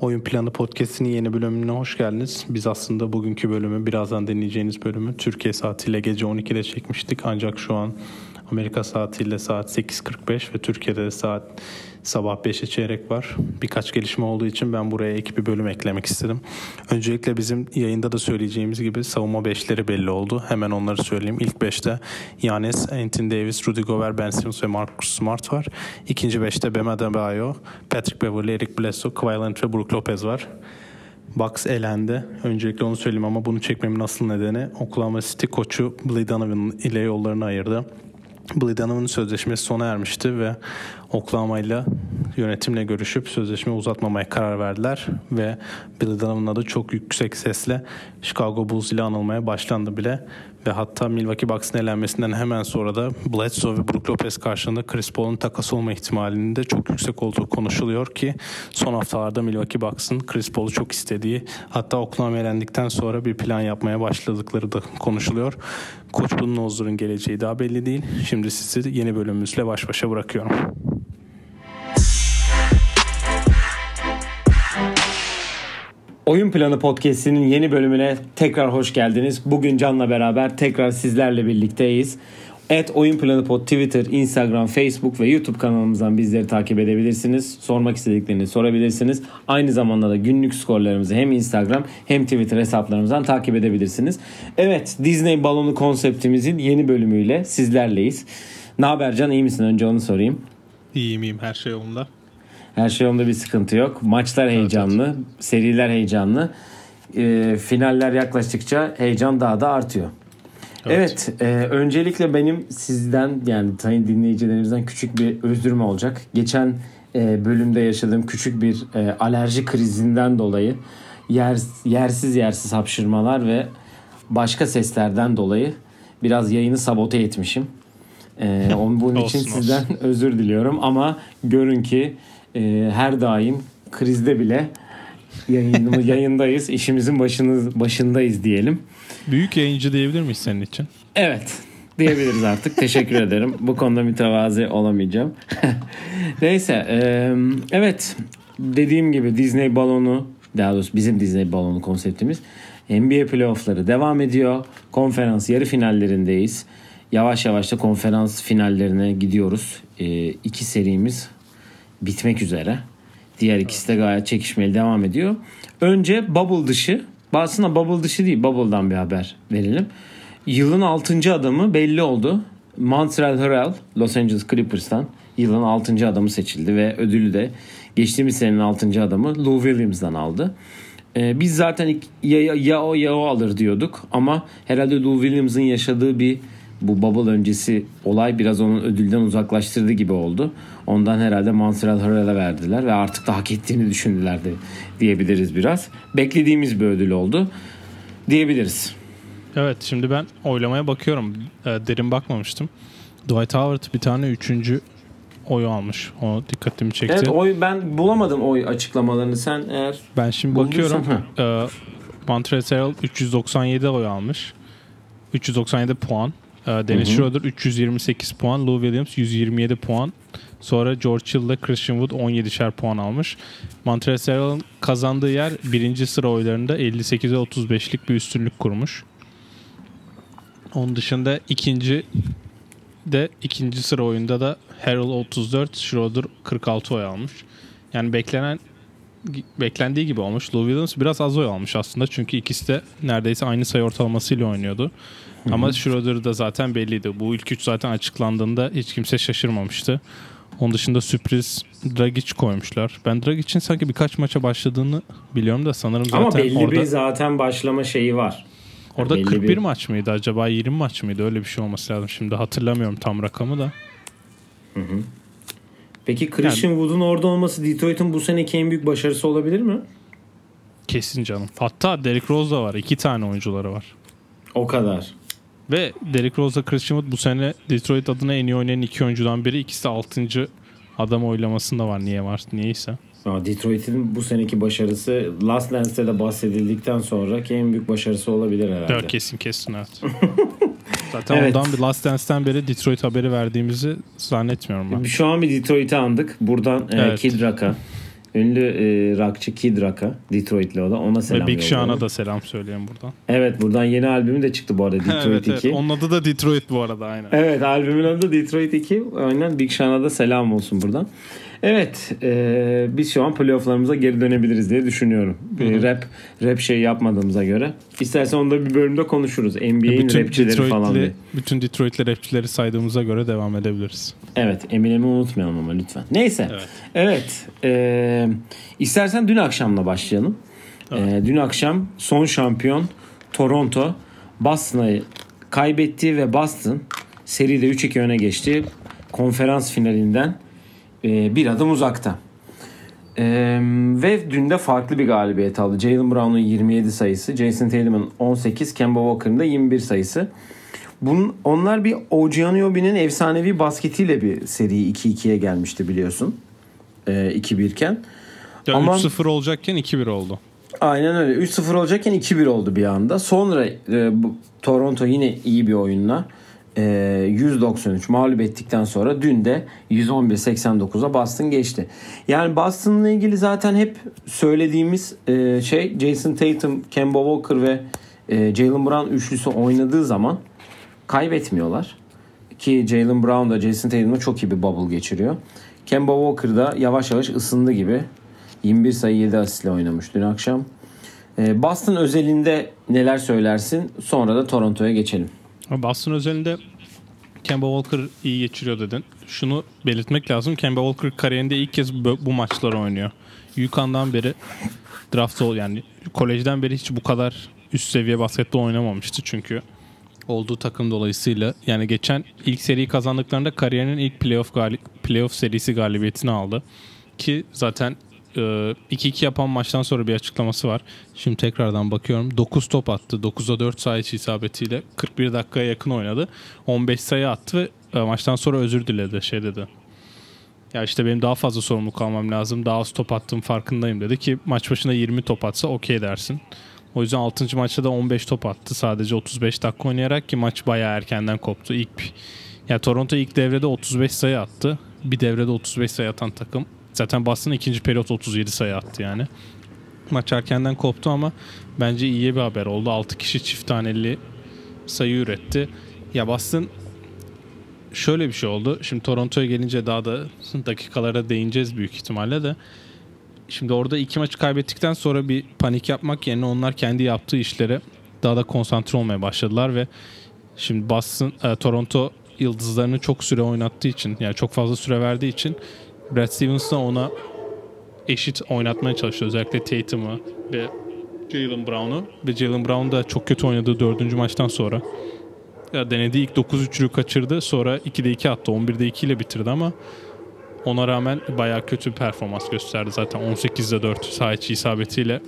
Oyun Planı Podcast'inin yeni bölümüne hoş geldiniz. Biz aslında bugünkü bölümü, birazdan dinleyeceğiniz bölümü Türkiye saatiyle gece 12'de çekmiştik. Ancak şu an Amerika saatiyle saat 8.45 ve Türkiye'de de saat sabah 5'e çeyrek var. Birkaç gelişme olduğu için ben buraya ek bir bölüm eklemek istedim. Öncelikle bizim yayında da söyleyeceğimiz gibi savunma 5'leri belli oldu. Hemen onları söyleyeyim. İlk 5'te Yanis, Anthony Davis, Rudy Gobert, Ben Simmons ve Marcus Smart var. İkinci 5'te Bam Adebayo, Patrick Beverley, Eric Bledsoe, Kawhi Leonard ve Brook Lopez var. Bucks elendi. Öncelikle onu söyleyeyim ama bunu çekmemin asıl nedeni Oklahoma City koçu Donovan ile yollarını ayırdı. Blake Donovan'ın sözleşmesi sona ermişti ve Oklahoma ile yönetimle görüşüp sözleşme uzatmamaya karar verdiler ve Billy Donovan'ın adı çok yüksek sesle Chicago Bulls ile anılmaya başlandı bile ve hatta Milwaukee Bucks'ın elenmesinden hemen sonra da Bledsoe ve Brook Lopez karşılığında Chris Paul'un takas olma ihtimalinin de çok yüksek olduğu konuşuluyor ki son haftalarda Milwaukee Bucks'ın Chris Paul'u çok istediği hatta Oklahoma elendikten sonra bir plan yapmaya başladıkları da konuşuluyor. Koç Budenholzer'ın geleceği daha belli değil. Şimdi sizi yeni bölümümüzle baş başa bırakıyorum. Oyun Planı Podcast'inin yeni bölümüne tekrar hoş geldiniz. Bugün Can'la beraber tekrar sizlerle birlikteyiz. Et Oyun Planı Pod Twitter, Instagram, Facebook ve YouTube kanalımızdan bizleri takip edebilirsiniz. Sormak istediklerini sorabilirsiniz. Aynı zamanda da günlük skorlarımızı hem Instagram hem Twitter hesaplarımızdan takip edebilirsiniz. Evet Disney balonu konseptimizin yeni bölümüyle sizlerleyiz. Ne haber Can iyi misin? Önce onu sorayım. İyiyim iyiyim her şey yolunda. Her şey onda bir sıkıntı yok. Maçlar heyecanlı, evet, evet. seriler heyecanlı. E, finaller yaklaştıkça heyecan daha da artıyor. Evet, evet e, öncelikle benim sizden yani sayın dinleyicilerimizden küçük bir özürüm olacak. Geçen e, bölümde yaşadığım küçük bir e, alerji krizinden dolayı yer, yersiz yersiz hapşırmalar ve başka seslerden dolayı biraz yayını sabote etmişim. E, bunun için olsun, sizden olsun. özür diliyorum ama görün ki e, her daim krizde bile yayın, yayındayız. İşimizin başını, başındayız diyelim. Büyük yayıncı diyebilir miyiz senin için? Evet. Diyebiliriz artık. Teşekkür ederim. Bu konuda mütevazi olamayacağım. Neyse. E, evet. Dediğim gibi Disney balonu daha doğrusu bizim Disney balonu konseptimiz NBA playoffları devam ediyor. Konferans yarı finallerindeyiz. Yavaş yavaş da konferans finallerine gidiyoruz. E, iki serimiz bitmek üzere. Diğer ikisi de gayet çekişmeli devam ediyor. Önce Bubble dışı. Aslında Bubble dışı değil Bubble'dan bir haber verelim. Yılın 6. adamı belli oldu. Montreal Harrell Los Angeles Clippers'tan yılın 6. adamı seçildi ve ödülü de geçtiğimiz senenin 6. adamı Lou Williams'dan aldı. Ee, biz zaten ya, ya o ya o alır diyorduk ama herhalde Lou Williams'ın yaşadığı bir bu bubble öncesi olay biraz onun ödülden uzaklaştırdı gibi oldu. Ondan herhalde Montreal Harrell'e verdiler ve artık da hak ettiğini düşündüler de diyebiliriz biraz. Beklediğimiz bir ödül oldu diyebiliriz. Evet şimdi ben oylamaya bakıyorum. E, derin bakmamıştım. Dwight Howard bir tane üçüncü oy almış. O dikkatimi çekti. Evet oy ben bulamadım oy açıklamalarını. Sen eğer Ben şimdi bakıyorum. e, Montreal Harrell 397 oy almış. 397 puan. E, Dennis Schroeder 328 puan. Lou Williams 127 puan. Sonra George Hill ile Christian Wood 17'şer puan almış. Montrezl kazandığı yer birinci sıra oylarında 58'e 35'lik bir üstünlük kurmuş. Onun dışında ikinci de ikinci sıra oyunda da Harrell 34, Schroeder 46 oy almış. Yani beklenen beklendiği gibi olmuş. Lou Williams biraz az oy almış aslında. Çünkü ikisi de neredeyse aynı sayı ortalamasıyla oynuyordu. Hı-hı. Ama Schroeder da zaten belliydi. Bu ilk üç zaten açıklandığında hiç kimse şaşırmamıştı. Onun dışında sürpriz Dragic koymuşlar. Ben Dragic'in sanki birkaç maça başladığını biliyorum da sanırım zaten Ama belli orada... bir zaten başlama şeyi var. Orada belli 41 bir... maç mıydı acaba 20 maç mıydı öyle bir şey olması lazım. Şimdi hatırlamıyorum tam rakamı da. Hı hı. Peki Christian yani, Wood'un orada olması Detroit'in bu seneki en büyük başarısı olabilir mi? Kesin canım. Hatta Derrick Rose da var. İki tane oyuncuları var. O kadar. Ve Derrick Rose'la Christian Wood bu sene Detroit adına en iyi oynayan iki oyuncudan biri. İkisi de 6. adam oylamasında var. Niye var? Niyeyse. Detroit'in bu seneki başarısı Last Dance'de de bahsedildikten sonra en büyük başarısı olabilir herhalde. Evet kesin kesin evet. Zaten evet. ondan bir Last Dance'ten beri Detroit haberi verdiğimizi zannetmiyorum ben. Şu an bir Detroit'i andık. Buradan e, evet. Kid Rock'a, Ünlü e, rockçı Kid Rock'a. Detroit'li o da. Ona selam Ve Big Sean'a da selam söyleyeyim buradan. Evet buradan yeni albümü de çıktı bu arada Detroit evet, 2. evet. Onun adı da Detroit bu arada aynen. Evet albümün adı Detroit 2. Aynen Big Sean'a da selam olsun buradan. Evet e, biz şu an playofflarımıza geri dönebiliriz diye düşünüyorum. E, rap rap şey yapmadığımıza göre. İstersen onu da bir bölümde konuşuruz. NBA'in bütün rapçileri falan diye. Detroit'li, bütün Detroit'li rapçileri saydığımıza göre devam edebiliriz. Evet Eminem'i unutmayalım ama lütfen. Neyse. Evet. Evet. e, istersen dün akşamla başlayalım. E, dün akşam son şampiyon Toronto Boston'ı kaybetti ve Boston seride 3-2 öne geçti. Konferans finalinden e, bir adım uzakta. E, ve dün de farklı bir galibiyet aldı. Jalen Brown'un 27 sayısı, Jason Tatum'un 18, Kemba Walker'ın da 21 sayısı. Bunun, onlar bir OG Anunoby'nin efsanevi basketiyle bir seri 2-2'ye gelmişti biliyorsun. E, 2-1 iken. Ya Ama- 3-0 olacakken 2-1 oldu. Aynen öyle. 3-0 olacakken 2-1 oldu bir anda. Sonra e, bu, Toronto yine iyi bir oyunla 193 mağlup ettikten sonra dün de 111-89'a Boston geçti. Yani Boston'la ilgili zaten hep söylediğimiz e, şey Jason Tatum, Kemba Walker ve e, Jalen Brown üçlüsü oynadığı zaman kaybetmiyorlar. Ki Jalen Brown da Jason Tatum'la çok iyi bir bubble geçiriyor. Kemba Walker da yavaş yavaş ısındı gibi. 21 sayı 7 asistle oynamış dün akşam. Boston özelinde neler söylersin? Sonra da Toronto'ya geçelim. Ama Boston özelinde Kemba Walker iyi geçiriyor dedin. Şunu belirtmek lazım. Kemba Walker kariyerinde ilk kez bu, bu maçları oynuyor. UConn'dan beri draft ol yani kolejden beri hiç bu kadar üst seviye basketbol oynamamıştı çünkü olduğu takım dolayısıyla yani geçen ilk seriyi kazandıklarında kariyerinin ilk playoff gali- playoff serisi galibiyetini aldı. Ki zaten 2-2 yapan maçtan sonra bir açıklaması var. Şimdi tekrardan bakıyorum. 9 top attı. 9'a 4 sayı isabetiyle 41 dakikaya yakın oynadı. 15 sayı attı ve e, maçtan sonra özür diledi. Şey dedi. Ya işte benim daha fazla sorumluluk almam lazım. Daha az top attığım farkındayım dedi ki maç başına 20 top atsa okey dersin. O yüzden 6. maçta da 15 top attı. Sadece 35 dakika oynayarak ki maç bayağı erkenden koptu. İlk ya Toronto ilk devrede 35 sayı attı. Bir devrede 35 sayı atan takım. Zaten Boston ikinci periyot 37 sayı attı yani. Maç erkenden koptu ama bence iyi bir haber oldu. 6 kişi çift taneli sayı üretti. Ya Boston şöyle bir şey oldu. Şimdi Toronto'ya gelince daha da dakikalara değineceğiz büyük ihtimalle de. Şimdi orada iki maçı kaybettikten sonra bir panik yapmak yerine onlar kendi yaptığı işlere daha da konsantre olmaya başladılar ve şimdi Boston, e, Toronto yıldızlarını çok süre oynattığı için yani çok fazla süre verdiği için Brad Stevens ona eşit oynatmaya çalıştı. Özellikle Tatum'u ve Jalen Brown'u ve Jalen Brown da çok kötü oynadığı dördüncü maçtan sonra ya denediği ilk 9 üçlüğü kaçırdı. Sonra 2'de 2 attı. 11'de 2 ile bitirdi ama ona rağmen bayağı kötü bir performans gösterdi zaten. 18'de 4 sağ içi isabetiyle.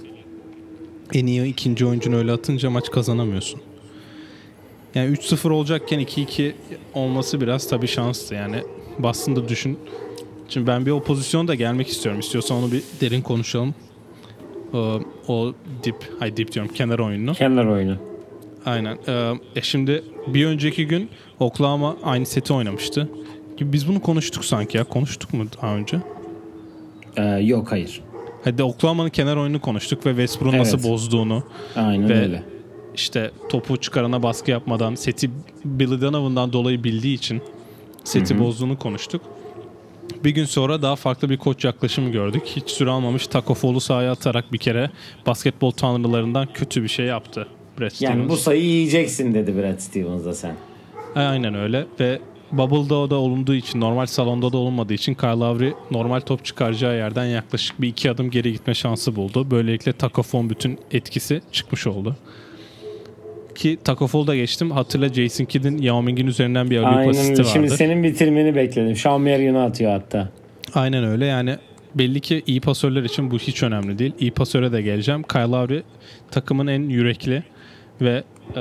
En iyi ikinci oyuncunu öyle atınca maç kazanamıyorsun. Yani 3-0 olacakken 2-2 olması biraz tabii şanstı. Yani Boston'da düşün. Şimdi ben bir o pozisyona da gelmek istiyorum. İstiyorsan onu bir derin konuşalım. O, o dip, ay dip diyorum kenar oyununu. Kenar oyunu. Aynen. Ee, e şimdi bir önceki gün Oklahoma aynı seti oynamıştı. Biz bunu konuştuk sanki ya. Konuştuk mu daha önce? Ee, yok hayır. Hadi Oklahoma'nın kenar oyununu konuştuk ve Westbrook'un Evet. nasıl bozduğunu Aynen Ve- öyle. işte topu çıkarana baskı yapmadan seti Billy Donovan'dan dolayı bildiği için seti bozduğunu konuştuk. Bir gün sonra daha farklı bir koç yaklaşımı gördük. Hiç süre almamış Taco Fall'u sahaya atarak bir kere basketbol tanrılarından kötü bir şey yaptı. Brad Yani Stevens. bu sayıyı yiyeceksin dedi Brad Stevens da sen. Aynen öyle ve Bubble'da da olunduğu için normal salonda da olunmadığı için Kyle Lowry normal top çıkaracağı yerden yaklaşık bir iki adım geri gitme şansı buldu. Böylelikle Takofon bütün etkisi çıkmış oldu. Ki Takofol da geçtim. Hatırla Jason Kidd'in Yao Ming'in üzerinden bir alley Aynen asisti öyle. vardı. Şimdi senin bitirmeni bekledim. Sean Marion'u atıyor hatta. Aynen öyle yani belli ki iyi pasörler için bu hiç önemli değil. İyi pasöre de geleceğim. Kyle Lowry takımın en yürekli ve e,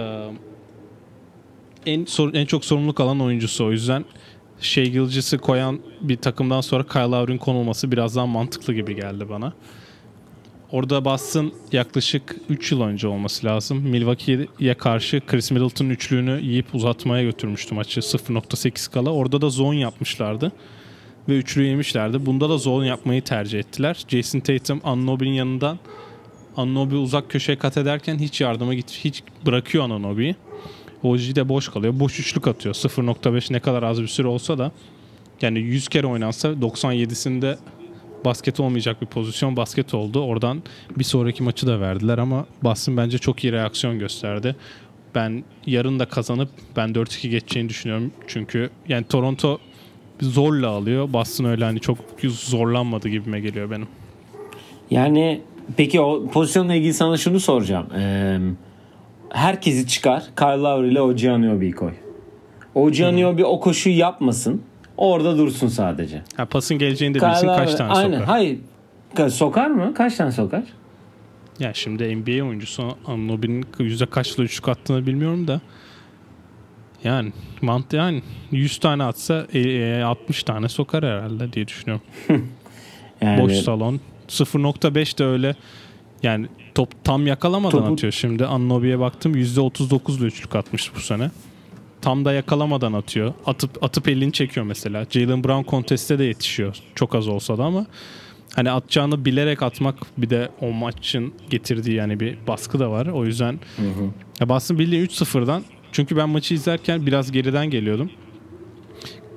en en çok sorumluluk alan oyuncusu. O yüzden Shea Gilgis'i koyan bir takımdan sonra Kyle Lowry'nin konulması biraz daha mantıklı gibi geldi bana. Orada Boston yaklaşık 3 yıl önce olması lazım. Milwaukee'ye karşı Chris Middleton üçlüğünü yiyip uzatmaya götürmüştü maçı 0.8 kala. Orada da zone yapmışlardı. ve üçlü yemişlerdi. Bunda da zone yapmayı tercih ettiler. Jason Tatum Anunoby'nin yanından Anunoby uzak köşeye kat ederken hiç yardıma git hiç bırakıyor Anunoby'yi. OG de boş kalıyor. Boş üçlük atıyor. 0.5 ne kadar az bir süre olsa da yani 100 kere oynansa 97'sinde basket olmayacak bir pozisyon basket oldu. Oradan bir sonraki maçı da verdiler ama Boston bence çok iyi reaksiyon gösterdi. Ben yarın da kazanıp ben 4-2 geçeceğini düşünüyorum. Çünkü yani Toronto zorla alıyor. Boston öyle hani çok zorlanmadı gibime geliyor benim. Yani peki o pozisyonla ilgili sana şunu soracağım. Ee, herkesi çıkar. Kyle Lowry ile OG Anunoby'yi koy. OG Anunoby o koşuyu yapmasın. Orada dursun sadece. Ha, pasın geleceğini de bilsin kaç tane Aynen. sokar. Hayır. Sokar mı? Kaç tane sokar? Ya şimdi NBA oyuncusu Anunoby'nin yüzde kaçla üçlük attığını bilmiyorum da yani mant yani 100 tane atsa e, e, 60 tane sokar herhalde diye düşünüyorum. Yani, Boş salon. 0.5 de öyle yani top tam yakalamadan Topu- atıyor. Şimdi Anunoby'ye baktım %39'lu üçlük atmış bu sene. Tam da yakalamadan atıyor. Atıp atıp elini çekiyor mesela. Jalen Brown konteste de yetişiyor. Çok az olsa da ama hani atacağını bilerek atmak bir de o maçın getirdiği yani bir baskı da var. O yüzden ya Boston bildiğin 3-0'dan çünkü ben maçı izlerken biraz geriden geliyordum.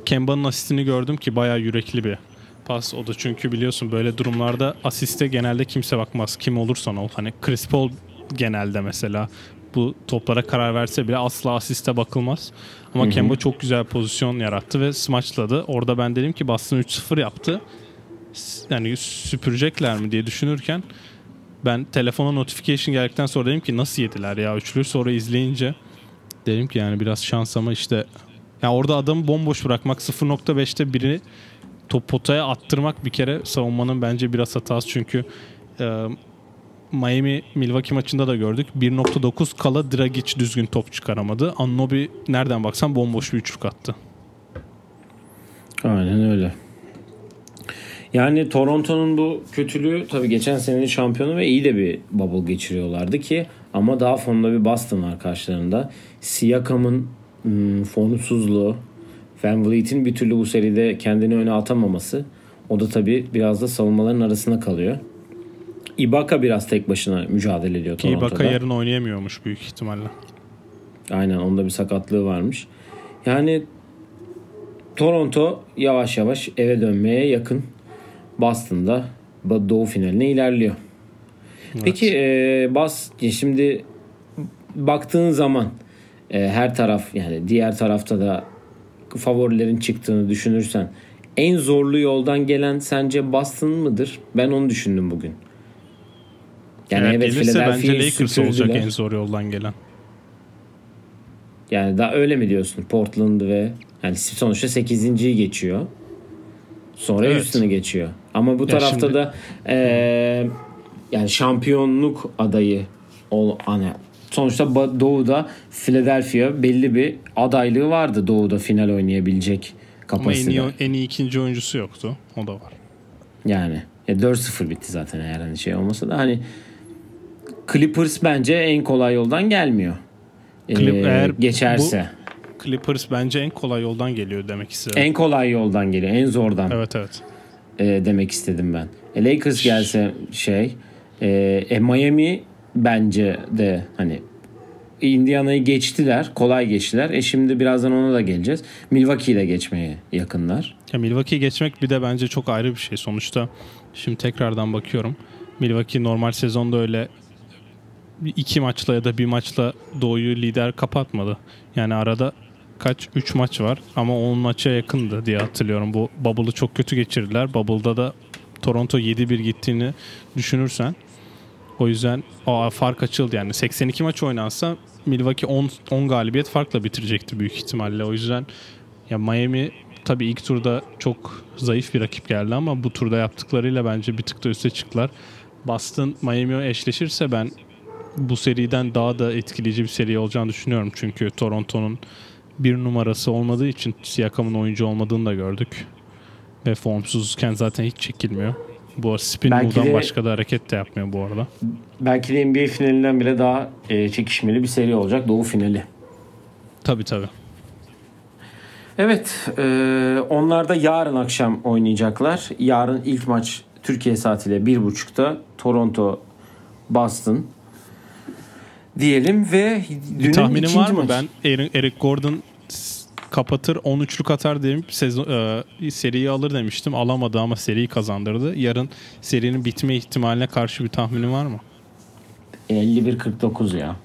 Kemba'nın asistini gördüm ki bayağı yürekli bir pas. O da çünkü biliyorsun böyle durumlarda asiste genelde kimse bakmaz. Kim olursan ol. Hani Chris Paul genelde mesela bu toplara karar verse bile asla asiste bakılmaz. Ama Kemba çok güzel pozisyon yarattı ve smaçladı. Orada ben dedim ki Boston 3-0 yaptı. Yani süpürecekler mi diye düşünürken ben telefona notification geldikten sonra dedim ki nasıl yediler ya üçlü sonra izleyince dedim ki yani biraz şans ama işte ya orada adamı bomboş bırakmak 0.5'te biri top potaya attırmak bir kere savunmanın bence biraz hatası çünkü e, Miami Milwaukee maçında da gördük. 1.9 kala Dragic düzgün top çıkaramadı. Anunoby nereden baksan bomboş bir üçlük attı. Aynen öyle. Yani Toronto'nun bu kötülüğü tabii geçen senenin şampiyonu ve iyi de bir bubble geçiriyorlardı ki ama daha fonda bir Boston var karşılarında. Siakam'ın hmm, formsuzluğu, Van Vliet'in bir türlü bu seride kendini öne atamaması o da tabii biraz da savunmaların arasında kalıyor. Ibaka biraz tek başına mücadele ediyor Toronto'da. Ibaka yarın oynayamıyormuş büyük ihtimalle. Aynen onda bir sakatlığı varmış. Yani Toronto yavaş yavaş eve dönmeye yakın. Boston'da Doğu finaline ilerliyor. Peki e, Bas şimdi baktığın zaman e, her taraf yani diğer tarafta da favorilerin çıktığını düşünürsen en zorlu yoldan gelen sence Boston mıdır? Ben onu düşündüm bugün. Yani Eğer evet gelirse bence Lakers olacak en zor yoldan gelen. Yani daha öyle mi diyorsun? Portland ve yani sonuçta 8.yi geçiyor. Sonra Evet. Houston'ı geçiyor. Ama bu tarafta şimdi- da eee, yani şampiyonluk adayı ol hani sonuçta Doğu'da Philadelphia belli bir adaylığı vardı Doğu'da final oynayabilecek Ama en kapasitede. iyi, en iyi ikinci oyuncusu yoktu. O da var. Yani e, 4-0 bitti zaten eğer hani şey olmasa da hani Clippers bence en kolay yoldan gelmiyor. Clip- Ee, eğer geçerse. Clippers bence en kolay yoldan geliyor demek istedim. En kolay yoldan geliyor. En zordan Evet evet. e, demek istedim ben. E, Lakers gelse şey e, e, Miami bence de hani Indiana'yı geçtiler. Kolay geçtiler. E şimdi birazdan ona da geleceğiz. Milwaukee'yi de geçmeye yakınlar. Ya Milwaukee'yi geçmek bir de bence çok ayrı bir şey. Sonuçta şimdi tekrardan bakıyorum. Milwaukee normal sezonda öyle iki maçla ya da bir maçla Doğu'yu lider kapatmadı. Yani arada kaç 3 maç var ama 10 maça yakındı diye hatırlıyorum. Bu Bubble'ı çok kötü geçirdiler. Bubble'da da Toronto 7-1 gittiğini düşünürsen o yüzden o fark açıldı yani 82 maç oynansa Milwaukee 10 10 galibiyet farkla bitirecekti büyük ihtimalle. O yüzden ya Miami tabii ilk turda çok zayıf bir rakip geldi ama bu turda yaptıklarıyla bence bir tık da üste çıktılar. Boston Miami eşleşirse ben bu seriden daha da etkileyici bir seri olacağını düşünüyorum. Çünkü Toronto'nun bir numarası olmadığı için Siakam'ın oyuncu olmadığını da gördük. Ve formsuzken zaten hiç çekilmiyor. Bu arada spin Belki de- başka da hareket de yapmıyor bu arada. Belki de NBA finalinden bile daha e, çekişmeli bir seri olacak. Doğu finali. Tabii tabii. Evet, e, onlar da yarın akşam oynayacaklar. Yarın ilk maç Türkiye saatiyle bir buçukta Toronto Boston diyelim ve bir tahminim var mı? Maç. Ben Eric Gordon kapatır 13'lük atar dedim sezon e, seriyi alır demiştim. Alamadı ama seriyi kazandırdı. Yarın serinin bitme ihtimaline karşı bir tahminin var mı? 51-49 ya.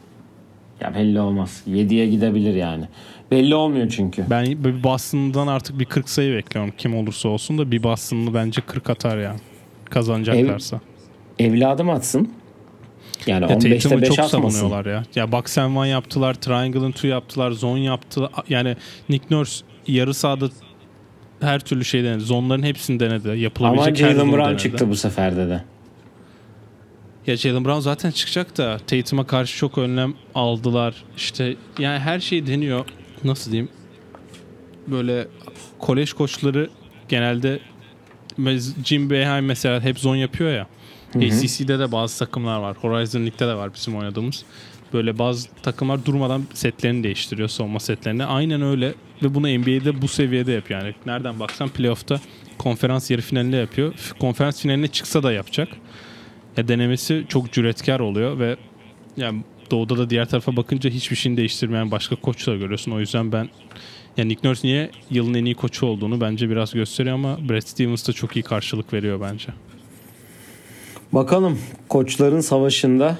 Ya belli olmaz. 7'ye gidebilir yani. Belli olmuyor çünkü. Ben bir Boston'dan artık bir 40 sayı bekliyorum. Kim olursa olsun da bir Boston'lı bence 40 atar yani. Kazanacaklarsa. Ev, evladım atsın. Yani ya 15'te 5 çok atmasın. savunuyorlar ya. Ya box and one yaptılar, triangle and two yaptılar, zone yaptılar. Yani Nick Nurse yarı sahada her türlü şey denedi. Zonların hepsini denedi. Yapılabilecek Ama Jalen Brown çıktı bu seferde de. Ya Jalen Brown zaten çıkacak da Tatum'a karşı çok önlem aldılar. İşte yani her şey deniyor. Nasıl diyeyim? Böyle kolej koçları genelde Jim Boeheim mesela hep zon yapıyor ya. ACC'de de bazı takımlar var. Horizon League'de de var bizim oynadığımız. Böyle bazı takımlar durmadan setlerini değiştiriyor savunma setlerini. Aynen öyle ve bunu NBA'de bu seviyede yapıyor. Yani nereden baksan playoff'ta konferans yarı finalinde yapıyor. Konferans finaline çıksa da yapacak. Ya denemesi çok cüretkar oluyor ve yani doğuda da diğer tarafa bakınca hiçbir şeyini değiştirmeyen başka koçlar görüyorsun. O yüzden ben yani Nick Nurse niye yılın en iyi koçu olduğunu bence biraz gösteriyor ama Brad Stevens da çok iyi karşılık veriyor bence. Bakalım koçların savaşında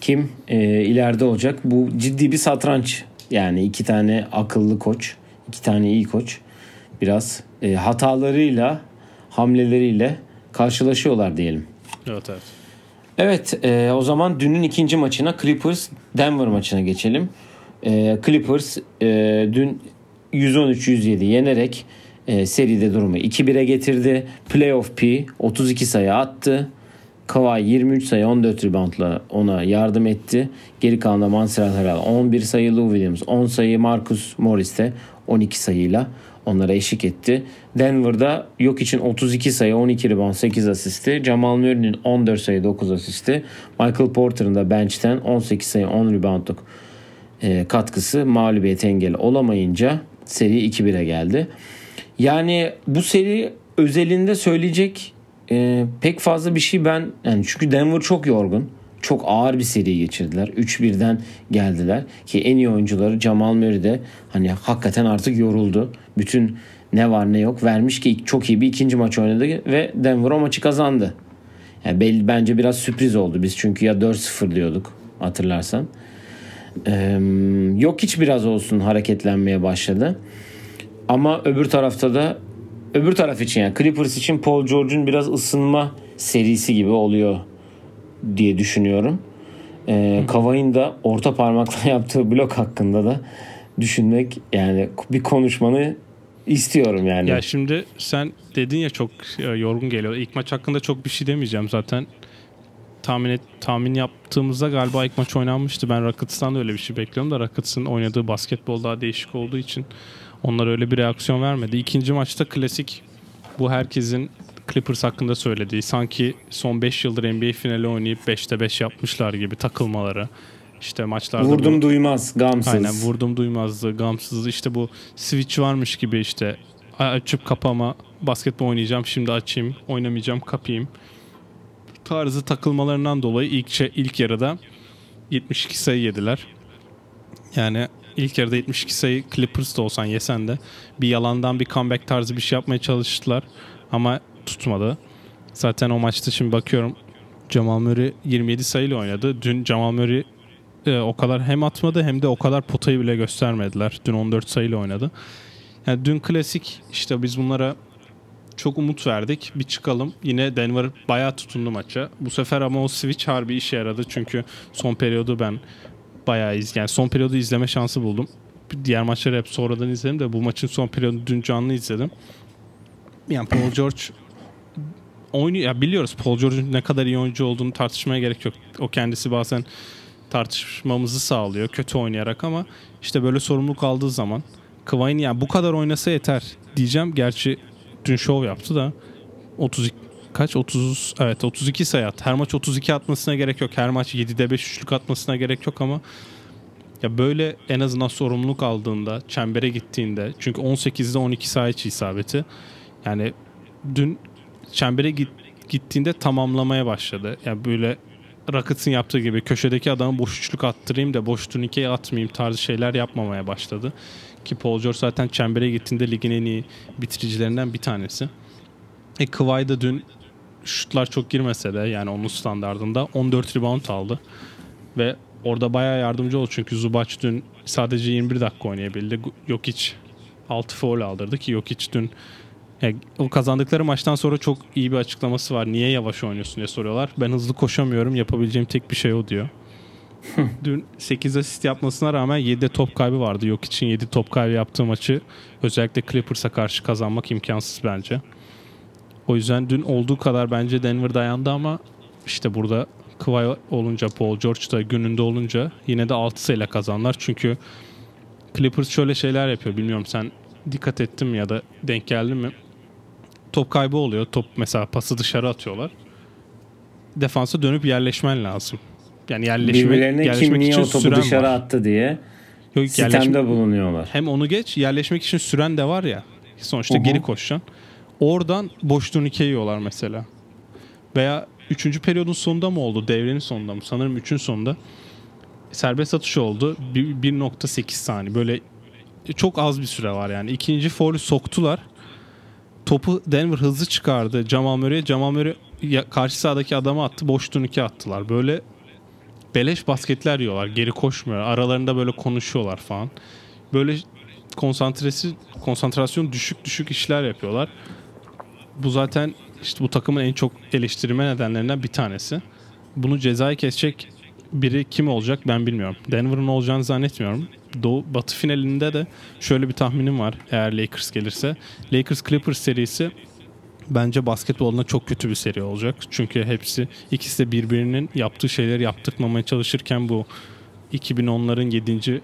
kim e, ileride olacak? Bu ciddi bir satranç. Yani iki tane akıllı koç, iki tane iyi koç. Biraz e, hatalarıyla, hamleleriyle karşılaşıyorlar diyelim. Evet evet. Evet e, o zaman dünün ikinci maçına Clippers Denver maçına geçelim. E, Clippers e, dün 113-107 yenerek e, seride durumu 2-1'e getirdi. Playoff P 32 sayı attı. Kawhi 23 sayı 14 reboundla ona yardım etti. Geri kalan da Montreal Harrell 11 sayı Lou Williams 10 sayı Marcus Morris de 12 sayıyla onlara eşlik etti. Denver'da yok için 32 sayı 12 rebound 8 asisti. Jamal Murray'nin 14 sayı 9 asisti. Michael Porter'ın da bench'ten 18 sayı 10 reboundluk e, katkısı mağlubiyet engel olamayınca seri 2-1'e geldi. Yani bu seri özelinde söyleyecek e, pek fazla bir şey ben yani çünkü Denver çok yorgun. Çok ağır bir seri geçirdiler. 3-1'den geldiler ki en iyi oyuncuları Jamal Murray de hani hakikaten artık yoruldu. Bütün ne var ne yok vermiş ki çok iyi bir ikinci maç oynadı ve Denver o maçı kazandı. Yani belli, bence biraz sürpriz oldu. Biz çünkü ya 4-0 diyorduk hatırlarsan. Ee, yok hiç biraz olsun hareketlenmeye başladı. Ama öbür tarafta da öbür taraf için yani Clippers için Paul George'un biraz ısınma serisi gibi oluyor diye düşünüyorum. Ee, Kavay'ın da orta parmakla yaptığı blok hakkında da düşünmek yani bir konuşmanı istiyorum yani. Ya şimdi sen dedin ya çok e, yorgun geliyor. İlk maç hakkında çok bir şey demeyeceğim zaten. Tahmin et, tahmin yaptığımızda galiba ilk maç oynanmıştı. Ben Rockets'tan da öyle bir şey bekliyorum da Rockets'ın oynadığı basketbol daha değişik olduğu için onlar öyle bir reaksiyon vermedi. İkinci maçta klasik bu herkesin Clippers hakkında söylediği sanki son 5 yıldır NBA finali oynayıp 5'te 5 yapmışlar gibi takılmaları. İşte maçlarda vurdum bu, duymaz, gamsız. Aynen vurdum duymazdı, gamsız. İşte bu switch varmış gibi işte açıp kapama, basketbol oynayacağım, şimdi açayım, oynamayacağım, kapayım. Tarzı takılmalarından dolayı ilk şey, ilk yarıda 72 sayı yediler. Yani ilk yarıda 72 sayı Clippers'ta olsan yesen de bir yalandan bir comeback tarzı bir şey yapmaya çalıştılar ama tutmadı. Zaten o maçta şimdi bakıyorum Jamal Murray 27 sayıyla oynadı. Dün Jamal Murray e, o kadar hem atmadı hem de o kadar potayı bile göstermediler. Dün 14 sayıyla oynadı. Yani dün klasik işte biz bunlara çok umut verdik. Bir çıkalım. Yine Denver bayağı tutundu maça. Bu sefer ama o switch harbi işe yaradı. Çünkü son periyodu ben bayağı iz yani son periyodu izleme şansı buldum. Diğer maçları hep sonradan izledim de bu maçın son periyodu dün canlı izledim. Yani Paul George oynuyor. Ya biliyoruz Paul George'un ne kadar iyi oyuncu olduğunu tartışmaya gerek yok. O kendisi bazen tartışmamızı sağlıyor kötü oynayarak ama işte böyle sorumluluk aldığı zaman Kıvay'ın yani bu kadar oynasa yeter diyeceğim. Gerçi dün şov yaptı da 32 kaç 30 evet 32 sayı at. Her maç 32 atmasına gerek yok. Her maç 7'de 5 üçlük atmasına gerek yok ama Ya böyle en azından sorumluluk aldığında, çembere gittiğinde çünkü 18'de 12 sayı isabeti. Yani dün çembere git, gittiğinde tamamlamaya başladı. Yani böyle Rockets'ın yaptığı gibi köşedeki adamı boş üçlük attırayım da boş turnikeyi atmayayım tarzı şeyler yapmamaya başladı. Ki Paul George zaten çembere gittiğinde ligin en iyi bitiricilerinden bir tanesi. E Kawhi da dün şutlar çok girmese de yani onun standartında 14 rebound aldı. Ve orada bayağı yardımcı oldu çünkü Zubac dün sadece 21 dakika oynayabildi. Jokic 6 foul aldırdı ki Jokic dün yani o kazandıkları maçtan sonra çok iyi bir açıklaması var. Niye yavaş oynuyorsun diye soruyorlar. Ben hızlı koşamıyorum. Yapabileceğim tek bir şey o diyor. Dün 8 asist yapmasına rağmen 7 top kaybı vardı. Yok için 7 top kaybı yaptığı maçı özellikle Clippers'a karşı kazanmak imkansız bence. O yüzden dün olduğu kadar bence Denver dayandı ama işte burada Kawhi olunca Paul George da gününde olunca yine de 6 sayıyla kazanlar. Çünkü Clippers şöyle şeyler yapıyor. Bilmiyorum sen dikkat ettin mi ya da denk geldin mi? Top kaybı oluyor. Top mesela pası dışarı atıyorlar. Defansa dönüp yerleşmen lazım. Yani yerleşme, Birbirlerine kim yerleşmek niye için o topu dışarı var. attı diye Yok, sistemde bulunuyorlar. hem onu geç yerleşmek için süren de var ya. Sonuçta hı. geri koşacaksın. Oradan boş turnike yiyorlar mesela. Veya 3. periyodun sonunda mı oldu? Devrenin sonunda mı? Sanırım 3'ün sonunda. Serbest atış oldu. Bir- 1.8 saniye. Böyle çok az bir süre var yani. İkinci foul'ü soktular. Topu Denver hızlı çıkardı. Jamal Murray'e. Jamal Murray karşı sahadaki adamı attı. Boş turnike attılar. Böyle beleş basketler yiyorlar. Geri koşmuyor. Aralarında böyle konuşuyorlar falan. Böyle konsantresi konsantrasyon düşük düşük işler yapıyorlar. Bu zaten işte bu takımın en çok eleştirme nedenlerinden bir tanesi. Bunu cezayı kesecek biri kim olacak ben bilmiyorum. Denver'ın olacağını zannetmiyorum. Doğu Batı finalinde de şöyle bir tahminim var eğer Lakers gelirse. Lakers Clippers serisi bence basketbolunda çok kötü bir seri olacak. Çünkü hepsi ikisi de birbirinin yaptığı şeyleri yaptırmamaya çalışırken bu 2010'ların 7.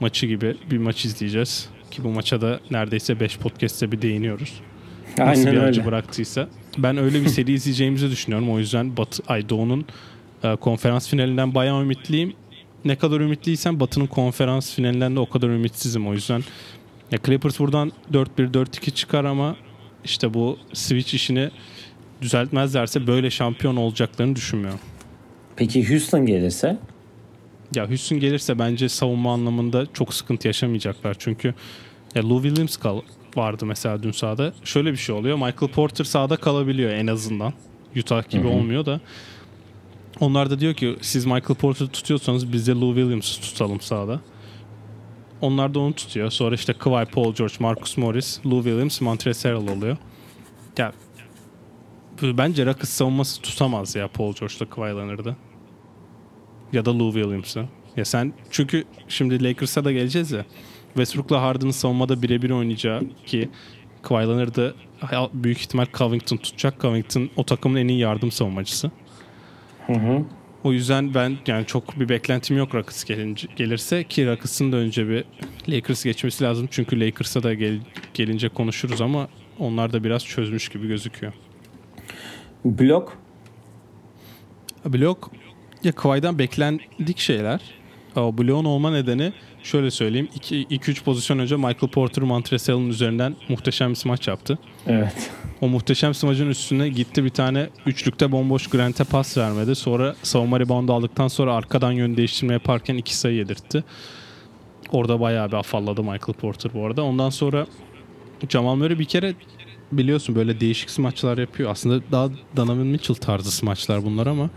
maçı gibi bir maç izleyeceğiz. Ki bu maça da neredeyse 5 podcast'te bir değiniyoruz. Nasıl Aynen bir acı bıraktıysa. Ben öyle bir seri izleyeceğimizi düşünüyorum. O yüzden Batı, ay Doğu'nun e, konferans finalinden bayağı ümitliyim. Ne kadar ümitliysem Batı'nın konferans finalinden de o kadar ümitsizim. O yüzden ya Clippers buradan 4-1 4-2 çıkar ama işte bu switch işini düzeltmezlerse böyle şampiyon olacaklarını düşünmüyorum. Peki Houston gelirse? Ya Houston gelirse bence savunma anlamında çok sıkıntı yaşamayacaklar. Çünkü ya Lou Williams kal vardı mesela dün sahada. Şöyle bir şey oluyor. Michael Porter sahada kalabiliyor en azından. Utah gibi Hı hı. olmuyor da. Onlar da diyor ki siz Michael Porter'ı tutuyorsanız biz de Lou Williams'ı tutalım sahada. Onlar da onu tutuyor. Sonra işte Kawhi, Paul George, Marcus Morris, Lou Williams, Montrezl Harrell oluyor. Ya bence Rockets savunması tutamaz ya Paul George'la Kawhi Leonard'ı. Ya da Lou Williams'ı. Ya sen çünkü şimdi Lakers'a da geleceğiz ya. Westbrook'la Harden'ın savunmada birebir oynayacağı ki Kawhi Leonard'ı büyük ihtimal Covington tutacak. Covington o takımın en iyi yardım savunmacısı. Hı hı. O yüzden ben yani çok bir beklentim yok Rockets gelince, gelirse ki Rockets'ın da önce bir Lakers geçmesi lazım. Çünkü Lakers'a da gel, gelince konuşuruz ama onlar da biraz çözmüş gibi gözüküyor. Blok? Blok ya Kawhi'den beklendik şeyler. O bloğun olma nedeni şöyle söyleyeyim. 2-3 pozisyon önce Michael Porter Montrezl'in üzerinden muhteşem bir smaç yaptı. Evet. O muhteşem smacın üstüne gitti bir tane üçlükte bomboş Grant'e pas vermedi. Sonra savunma reboundu aldıktan sonra arkadan yön değiştirme yaparken iki sayı yedirtti. Orada bayağı bir afalladı Michael Porter bu arada. Ondan sonra Jamal Murray bir kere biliyorsun böyle değişik smaçlar yapıyor. Aslında daha Donovan Mitchell tarzı smaçlar bunlar ama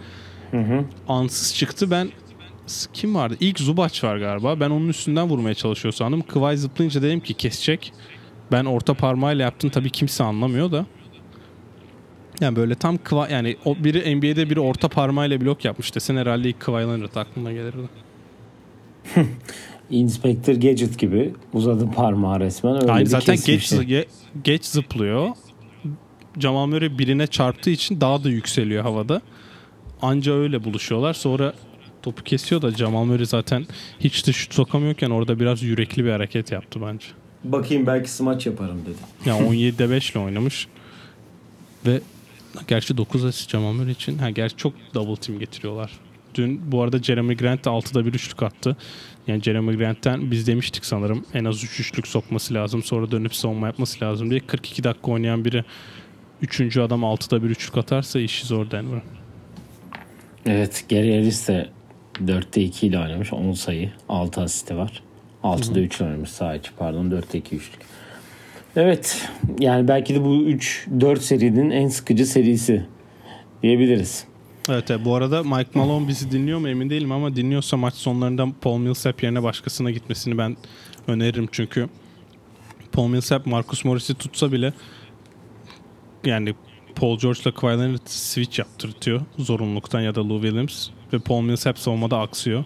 Hı hı. ansız çıktı. Ben kim vardı? İlk Zubac var galiba. Ben onun üstünden vurmaya çalışıyor sandım. Kıvay zıplayınca dedim ki kesecek. Ben orta parmağıyla yaptım. Tabii kimse anlamıyor da. Yani böyle tam kıva yani o biri NBA'de biri orta parmağıyla blok yapmış desen herhalde ilk Leonard aklına gelirdi. Inspector Gadget gibi uzadı parmağı resmen. Öyle Aynı zaten geç ge- geç zıplıyor. Jamal Murray birine çarptığı için daha da yükseliyor havada. Anca öyle buluşuyorlar. Sonra topu kesiyor da Jamal Murray zaten hiç de şut sokamıyorken orada biraz yürekli bir hareket yaptı bence. Bakayım belki smaç yaparım dedi. Yani 17'de 5 ile oynamış. Ve gerçi 9 asist Jamal Murray için. Ha, gerçi çok double team getiriyorlar. Dün bu arada Jeremy Grant de 6'da bir üçlük attı. Yani Jeremy Grant'ten biz demiştik sanırım en az 3 üçlük sokması lazım. Sonra dönüp savunma yapması lazım diye. 42 dakika oynayan biri 3. adam 6'da bir üçlük atarsa işi zor Denver. Evet Gary Harris de 4'te 2 ile oynamış. 10 sayı. 6 asisti var. 6'da 3 oynamış sağ içi pardon. 4'te 2 üçlük. Evet yani belki de bu 3-4 serinin en sıkıcı serisi diyebiliriz. Evet, evet bu arada Mike Malone bizi dinliyor mu emin değilim ama dinliyorsa maç sonlarında Paul Millsap yerine başkasına gitmesini ben öneririm çünkü Paul Millsap Marcus Morris'i tutsa bile yani Paul George'la Kawhi Leonard switch yaptırtıyor zorunluluktan ya da Lou Williams ve Paul Millsap savunmada aksıyor.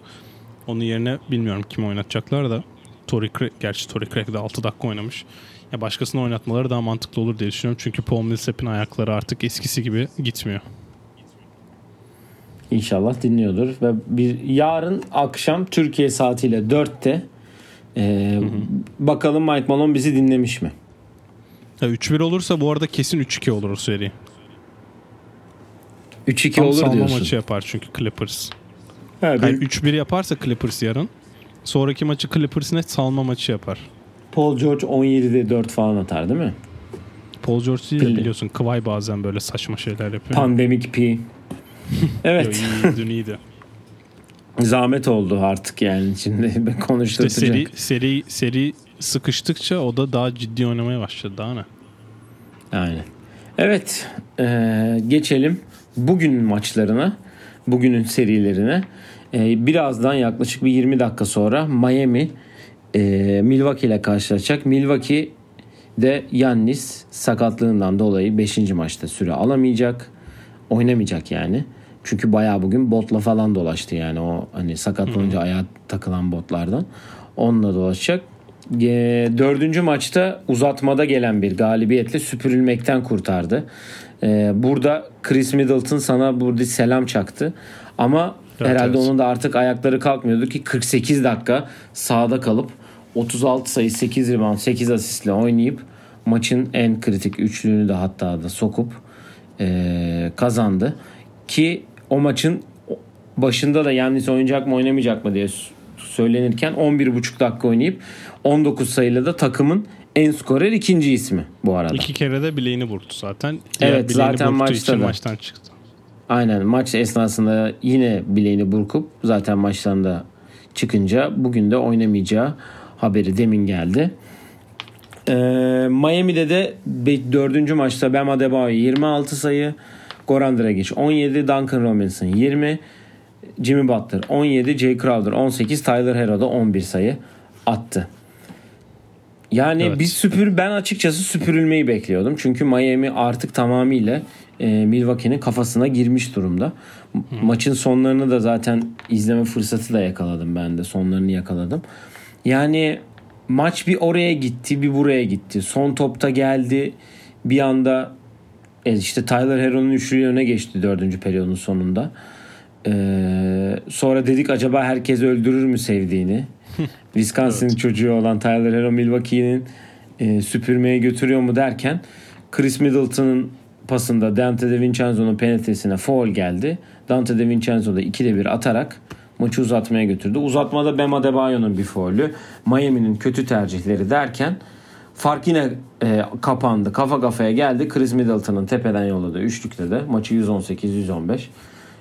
Onun yerine bilmiyorum kim oynatacaklar da Tory Craig, gerçi Tory Craig de 6 dakika oynamış. Ya başkasını oynatmaları daha mantıklı olur diye düşünüyorum. Çünkü Paul Millsap'in ayakları artık eskisi gibi gitmiyor. İnşallah dinliyordur. Ve bir yarın akşam Türkiye saatiyle 4'te e, bakalım Mike Malone bizi dinlemiş mi? Ya 3-1 olursa bu arada kesin 3-2 olur o seri. 3-2 Tam olur diyorsun. maçı yapar çünkü Clippers. Hayır, benim- 3-1 yaparsa Clippers yarın. Sonraki maçı Clippers net salma maçı yapar. Paul George 17'de 4 falan atar değil mi? Paul George değil de biliyorsun Kawhi bazen böyle saçma şeyler yapıyor. Pandemik P. Yo, Evet. iyi, dün iyiydi. Zahmet oldu artık yani şimdi İşte konuşturacak. seri, seri, seri sıkıştıkça o da daha ciddi oynamaya başladı. Daha ne? Aynen. Evet. eee, geçelim bugünün maçlarına. Bugünün serilerine. Eee, birazdan yaklaşık bir 20 dakika sonra Miami eee, Milwaukee ile karşılaşacak. Milwaukee de Yannis sakatlığından dolayı 5. maçta süre alamayacak. Oynamayacak yani. Çünkü bayağı bugün botla falan dolaştı yani o hani sakatlanınca ayağa takılan botlardan. Onunla dolaşacak. E, dördüncü maçta uzatmada gelen bir galibiyetle süpürülmekten kurtardı. E, burada Chris Middleton sana burada selam çaktı. Ama Evet, herhalde evet. onun da artık ayakları kalkmıyordu ki 48 dakika sahada kalıp 36 sayı 8 rebound 8 asistle oynayıp maçın en kritik üçlüğünü de hatta da sokup e, kazandı. Ki o maçın başında da Yannis oynayacak mı oynamayacak mı diye söylenirken 11,5 dakika oynayıp 19 sayıyla da takımın en skorer ikinci ismi bu arada. İki kere de bileğini burktu zaten. Evet, bileğini zaten maçta da. maçtan çıktı. Aynen maç esnasında yine bileğini burkup zaten maçtan da çıkınca bugün de oynamayacağı haberi demin geldi. Ee, Miami'de de 4. maçta Bam Adebayo 26 sayı, Goran Dragic 17, Duncan Robinson 20, Jimmy Butler 17, Jay Crowder 18, Tyler Hero da 11 sayı attı. Yani Evet. biz süpür ben açıkçası süpürülmeyi bekliyordum. Çünkü Miami artık tamamıyla e, Milwaukee'nin kafasına girmiş durumda. M- Maçın sonlarını da zaten izleme fırsatı da yakaladım ben de. Sonlarını yakaladım. Yani maç bir oraya gitti, bir buraya gitti. Son topta geldi. Bir anda e, işte Tyler Hero'nun üçlüğü öne geçti dördüncü periyodun sonunda. Ee, sonra dedik acaba herkes öldürür mü sevdiğini? Wisconsin çocuğu olan Tyler Hero Milwaukee'nin e, süpürmeye götürüyor mu derken Chris Middleton'ın pasında Dante DiVincenzo'nun penetresine foul geldi. Dante DiVincenzo da 2'de 1 atarak maçı uzatmaya götürdü. Uzatmada Bam Adebayo'nun bir faulü, Miami'nin kötü tercihleri derken fark yine e, kapandı. Kafa kafaya geldi. Chris Middleton'ın tepeden yolladığı üçlükte de maçı 118-115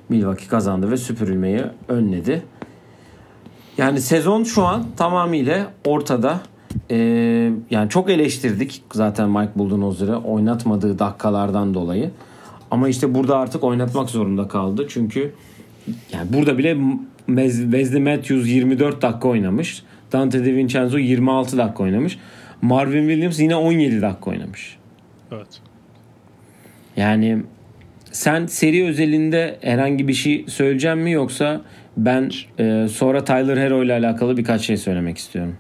Milwaukee kazandı ve süpürülmeyi önledi. Yani sezon şu an tamamıyla ortada. Ee, yani çok eleştirdik zaten Mike Budenholzer'ı oynatmadığı dakikalardan dolayı. Ama işte burada artık oynatmak zorunda kaldı. Çünkü yani burada bile Wes- Wesley Matthews 24 dakika oynamış. Dante DiVincenzo 26 dakika oynamış. Marvin Williams yine 17 dakika oynamış. Evet. Yani sen seri özelinde herhangi bir şey söyleyeceğim mi yoksa ben e, sonra Tyler Hero ile alakalı birkaç şey söylemek istiyorum.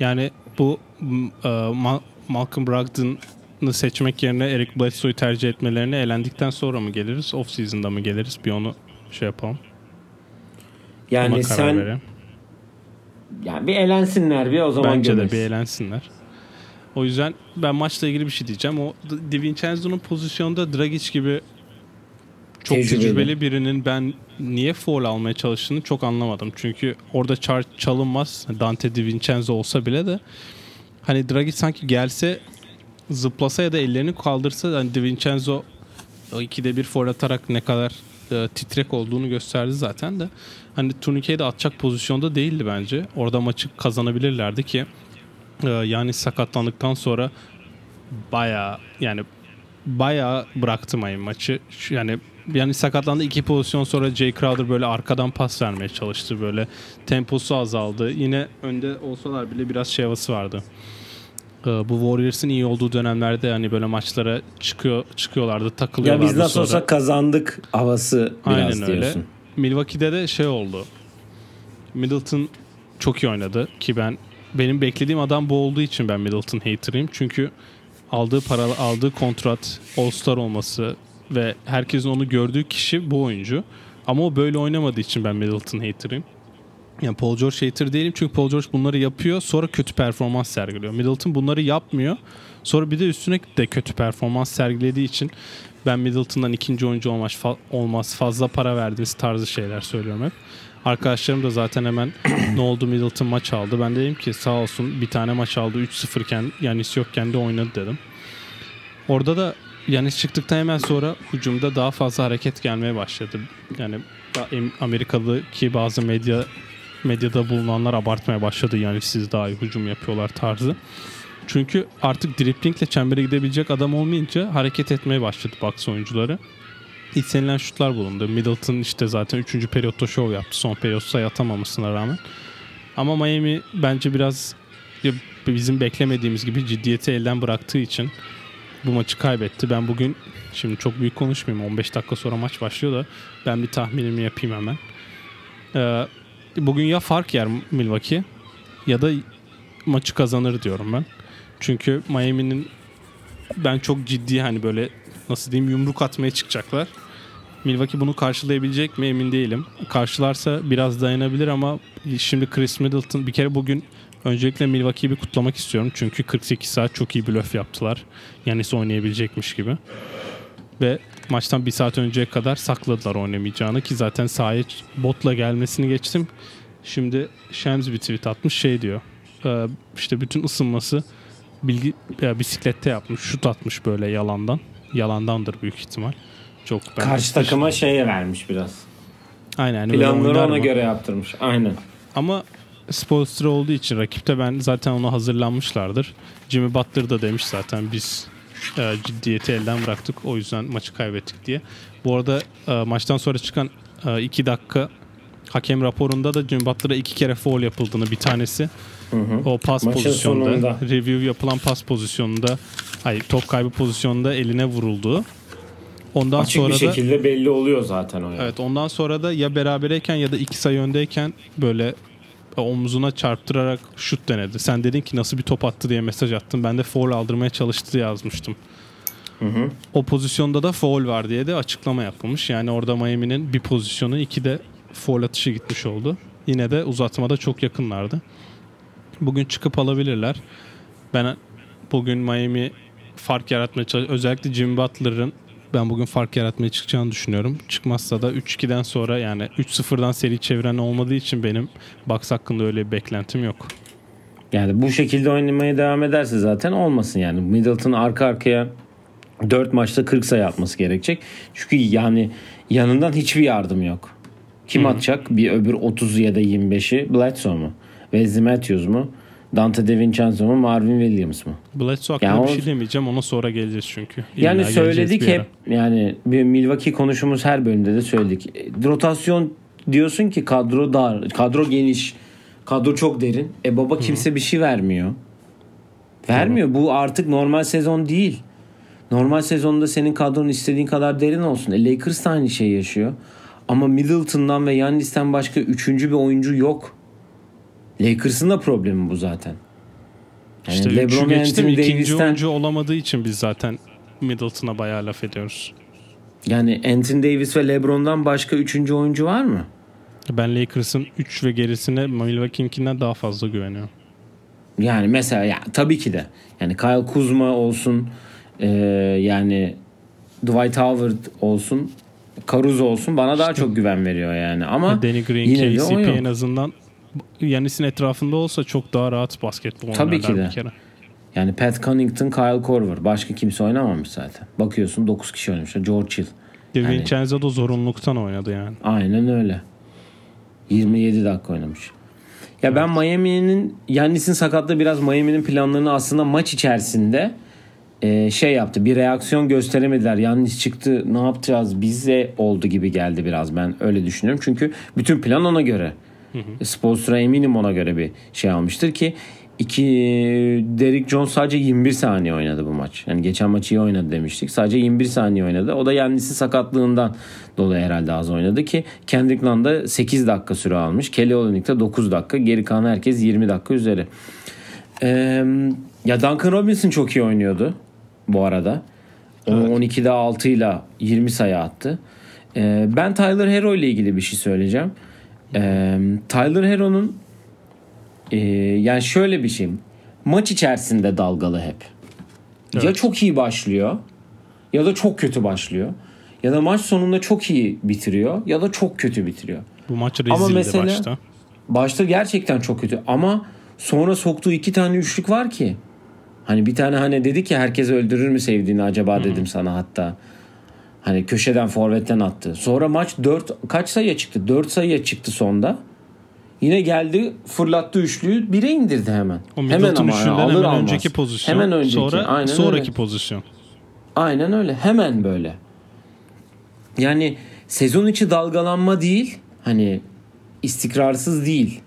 Yani bu e, Ma- Malcolm Brogdon'ı seçmek yerine Eric Bledsoe'yu tercih etmelerine elendikten sonra mı geliriz? Off season'da mı geliriz? Bir onu şey yapalım. Ona Yani karar sen verelim. yani bir elensinler bir o zaman Bence de gömeriz. bir eğlensinler. O yüzden ben maçla ilgili bir şey diyeceğim. O DiVincenzo'nun pozisyonda Dragic gibi çok tecrübeli. tecrübeli birinin ben niye foul almaya çalıştığını çok anlamadım. Çünkü orada çar çalınmaz. Dante Di Vincenzo olsa bile de hani Draghi sanki gelse zıplasa ya da ellerini kaldırsa hani Di Vincenzo ikide bir foul atarak ne kadar e, titrek olduğunu gösterdi zaten de. Hani turnikeyi de atacak pozisyonda değildi bence. Orada maçı kazanabilirlerdi ki e, yani sakatlandıktan sonra baya yani baya bıraktım ayın maçı. Yani yani sakatlandı iki pozisyon sonra Jay Crowder böyle arkadan pas vermeye çalıştı böyle temposu azaldı. Yine önde olsalar bile biraz şey havası vardı. Ee, bu Warriors'ın iyi olduğu dönemlerde hani böyle maçlara çıkıyor çıkıyorlardı takılıyorlardı. Ya biz nasıl sonra. olsa kazandık havası biraz Aynen diyorsun. öyle. Milwaukee'de de şey oldu. Middleton çok iyi oynadı ki ben benim beklediğim adam bu olduğu için ben Middleton hater'ıyım. Çünkü aldığı para aldığı kontrat All-Star olması ve herkesin onu gördüğü kişi bu oyuncu. Ama o böyle oynamadığı için ben Middleton hater'ıyım. Yani Paul George hater değilim çünkü Paul George bunları yapıyor sonra kötü performans sergiliyor. Middleton bunları yapmıyor. Sonra bir de üstüne de kötü performans sergilediği için ben Middleton'dan ikinci oyuncu olmaz, olmaz fazla para verdiğimiz tarzı şeyler söylüyorum hep. Arkadaşlarım da zaten hemen ne oldu Middleton maç aldı. Ben dedim ki sağ olsun bir tane maç aldı 3-0 iken Yanis yokken de oynadı dedim. Orada da Yanis çıktıktan hemen sonra hücumda daha fazla hareket gelmeye başladı. Yani Amerikalı bazı medya medyada bulunanlar abartmaya başladı. Yani siz daha iyi hücum yapıyorlar tarzı. Çünkü artık driplingle çembere gidebilecek adam olmayınca hareket etmeye başladı Bucks oyuncuları. İstenilen şutlar bulundu. Middleton işte zaten 3. periyotta şov yaptı. Son periyot sayı rağmen. Ama Miami bence biraz bizim beklemediğimiz gibi ciddiyeti elden bıraktığı için bu maçı kaybetti. Ben bugün şimdi çok büyük konuşmayayım. 15 dakika sonra maç başlıyor da ben bir tahminimi yapayım hemen. Ee, bugün ya fark yer Milwaukee ya da maçı kazanır diyorum ben. Çünkü Miami'nin ben çok ciddi hani böyle nasıl diyeyim yumruk atmaya çıkacaklar. Milwaukee bunu karşılayabilecek mi emin değilim. Karşılarsa biraz dayanabilir ama şimdi Chris Middleton bir kere bugün öncelikle Milwaukee'yi bir kutlamak istiyorum. Çünkü 48 saat çok iyi bir löf yaptılar. Yanis oynayabilecekmiş gibi. Ve maçtan bir saat önceye kadar sakladılar oynamayacağını ki zaten sahaya botla gelmesini geçtim. Şimdi Shams bir tweet atmış şey diyor. E, işte bütün ısınması bilgi ya bisiklette yapmış, şut atmış böyle yalandan. Yalandandır büyük ihtimal. Çok ben Karşı takıma şeye vermiş biraz. Aynen. Yani Planları ona mı? göre yaptırmış. Aynen. Ama Spolstra olduğu için rakipte ben zaten ona hazırlanmışlardır. Jimmy Butler da demiş zaten biz e, ciddiyeti elden bıraktık. O yüzden maçı kaybettik diye. Bu arada e, maçtan sonra çıkan e, iki dakika hakem raporunda da Jimmy Butler'a iki kere foul yapıldığını bir tanesi hı hı. o pas Maçın pozisyonunda sonunda. review yapılan pas pozisyonunda hayır top kaybı pozisyonunda eline vuruldu. Ondan Açık sonra bir şekilde da, belli oluyor zaten o. Yani. Evet ondan sonra da ya berabereyken ya da iki sayı öndeyken böyle omzuna çarptırarak şut denedi. Sen dedin ki nasıl bir top attı diye mesaj attın. Ben de foul aldırmaya çalıştı diye yazmıştım. Hı hı. O pozisyonda da foul var diye de açıklama yapılmış. Yani orada Miami'nin bir pozisyonu iki de foul atışı gitmiş oldu. Yine de uzatmada çok yakınlardı. Bugün çıkıp alabilirler. Ben bugün Miami fark yaratmaya çalışıyor. Özellikle Jim Butler'ın ben bugün fark yaratmaya çıkacağını düşünüyorum. Çıkmazsa da 3-2'den sonra yani 3-0'dan seri çeviren olmadığı için benim Bucks hakkında öyle bir beklentim yok. Yani bu şekilde oynamaya devam ederse zaten olmasın yani. Middleton arka arkaya 4 maçta 40 sayı atması gerekecek. Çünkü yani yanından hiçbir yardım yok. Kim Hı. atacak? Bir öbür 30 ya da 25'i Bledsoe mu? Wesley Matthews mu? Dante DiVincenzo mu Marvin Williams mı? Bledsoe hakkında yani bir şey demeyeceğim ona sonra geleceğiz çünkü. İlla yani söyledik hep yani bir Milwaukee konuşumuz her bölümde de söyledik. Rotasyon diyorsun ki kadro dar, kadro geniş, kadro çok derin. E baba kimse Hı. bir şey vermiyor. Vermiyor. Bu artık normal sezon değil. Normal sezonda senin kadron istediğin kadar derin olsun. E Lakers da aynı şey yaşıyor. Ama Middleton'dan ve Yannis'ten başka üçüncü bir oyuncu yok. Lakers'ın da problemi bu zaten. Yani işte LeBron geçtim, ikinci oyuncu olamadığı için biz zaten Middleton'a bayağı laf ediyoruz. Yani Anthony Davis ve LeBron'dan başka üçüncü oyuncu var mı? Ben Lakers'ın 3 ve gerisine Milwaukee'inkinden daha fazla güveniyorum. Yani mesela ya tabii ki de. Yani Kyle Kuzma olsun e, yani Dwight Howard olsun Caruso olsun bana daha çok güven veriyor yani. Ama Danny Green, yine de KCP yok. en azından Yanis'in etrafında olsa çok daha rahat basketbol Tabii oynarlar ki de. bir kere. Yani Pat Connaughton, Kyle Korver. Başka kimse oynamamış zaten. Bakıyorsun 9 kişi oynamışlar. George Hill. De Yani- Vincenzo da zorunluluktan oynadı yani. Aynen öyle. 27 dakika oynamış. Ya ben Miami'nin Yannis'in sakatlığı biraz Miami'nin planlarını aslında maç içerisinde e, şey yaptı. Bir reaksiyon gösteremediler. Yannis çıktı ne yapacağız bize oldu gibi geldi biraz ben öyle düşünüyorum. Çünkü bütün plan ona göre. Spolstra eminim ona göre bir şey almıştır ki iki Derrick Jones sadece 21 saniye oynadı bu maç. Yani geçen maçı iyi oynadı demiştik. Sadece 21 saniye oynadı. O da Yannis'in sakatlığından dolayı herhalde az oynadı ki Kendrick Nunn da 8 dakika süre almış. Kelly Olynyk de 9 dakika. Geri kalan herkes 20 dakika üzeri. Ee, ya Duncan Robinson çok iyi oynuyordu bu arada. O 12'de 6 ile 20 sayı attı. Ee, ben Tyler Hero ile ilgili bir şey söyleyeceğim. Ee, Tyler Hero'nun e, yani şöyle bir şey. Maç içerisinde dalgalı hep. Ya Evet. çok iyi başlıyor ya da çok kötü başlıyor. Ya da maç sonunda çok iyi bitiriyor ya da çok kötü bitiriyor. Bu maç Ama rezildi mesela- başta. Başta gerçekten çok kötü ama sonra soktuğu iki tane üçlük var ki. Hani bir tane hani dedi ki herkes öldürür mü sevdiğini acaba dedim sana hatta. Hani köşeden forvetten attı. Sonra maç 4 kaç sayıya çıktı? 4 sayıya çıktı sonda. Yine geldi fırlattı üçlüyü bire indirdi hemen. O hemen ama üçlüğünden alır hemen almaz. önceki pozisyon. Hemen önceki. Sonra Aynen sonraki öyle. pozisyon. Aynen öyle. Hemen böyle. Yani sezon içi dalgalanma değil. Hani istikrarsız değil.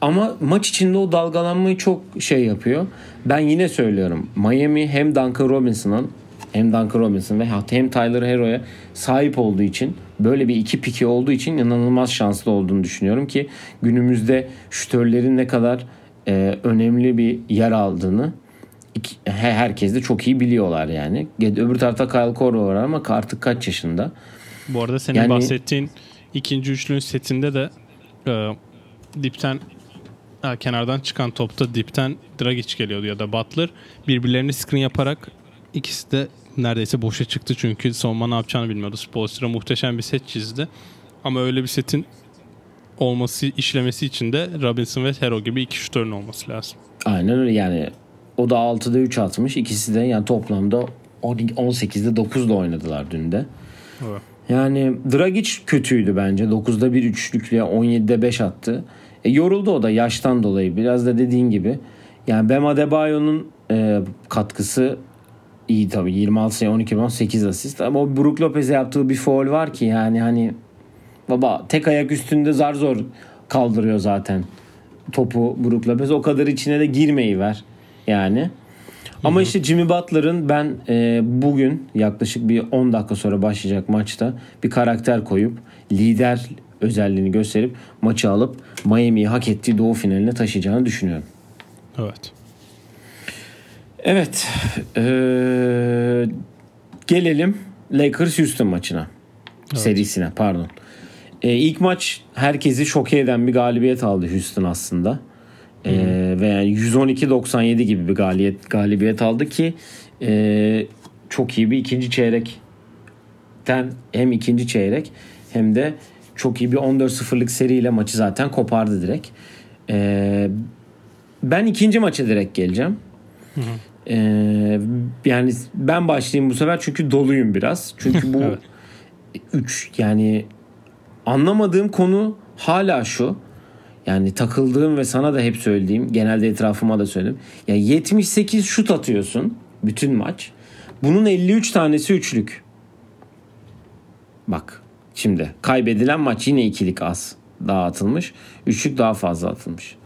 Ama maç içinde o dalgalanmayı çok şey yapıyor. Ben yine söylüyorum. Miami hem Duncan Robinson'ın hem Duncan Robinson ve hem Tyler Hero'ya sahip olduğu için böyle bir iki piki olduğu için inanılmaz şanslı olduğunu düşünüyorum ki günümüzde şütörlerin ne kadar e, önemli bir yer aldığını iki- herkes de çok iyi biliyorlar yani. Öbür tarafta Kyle Korver var ama artık kaç yaşında? Bu arada senin Yani- bahsettiğin ikinci üçlünün setinde de e, dipten ha, kenardan çıkan topta dipten Dragic geliyordu ya da Butler birbirlerini screen yaparak ikisi de neredeyse boşa çıktı çünkü savunma ne yapacağını bilmiyordu. Spoelstra muhteşem bir set çizdi. Ama öyle bir setin olması, işlemesi için de Robinson ve Hero gibi iki şutörün olması lazım. Aynen öyle yani. O da 6'da 3 atmış. İkisi de yani toplamda 12 18'de 9'da oynadılar dün de. Evet. Yani Dragic kötüydü bence. 9'da 1 üçlükle 17'de 5 attı. E, yoruldu o da yaştan dolayı. Biraz da dediğin gibi. Yani Bam Adebayo'nun e, katkısı iyi tabii. 26 sayı 12 rebound 8 asist. Ama o Brook Lopez'e yaptığı bir foul var ki yani hani baba tek ayak üstünde zar zor kaldırıyor zaten topu Brook Lopez. O kadar içine de girmeyi ver yani. Ama işte Jimmy Butler'ın ben e, bugün yaklaşık bir 10 dakika sonra başlayacak maçta bir karakter koyup lider özelliğini gösterip maçı alıp Miami'yi hak ettiği doğu finaline taşıyacağını düşünüyorum. Evet. Evet. eee, gelelim Lakers Houston maçına. Serisine pardon. Ee, ilk maç herkesi şoke eden bir galibiyet aldı Houston aslında. Ee, ve yani 112-97 gibi bir galibiyet galibiyet aldı ki e, çok iyi bir ikinci çeyrekten hem ikinci çeyrek hem de çok iyi bir 14-0'lık seriyle maçı zaten kopardı direkt. Ee, ben ikinci maça direkt geleceğim. Ee, yani ben başlayayım bu sefer çünkü doluyum biraz. Çünkü bu Evet. 3 yani anlamadığım konu hala şu. Yani takıldığım ve sana da hep söylediğim, genelde etrafıma da söyledim. Ya 78 şut atıyorsun bütün maç. Bunun 53 tanesi üçlük. Bak şimdi kaybedilen maç yine ikilik az daha atılmış. Üçlük daha fazla atılmış.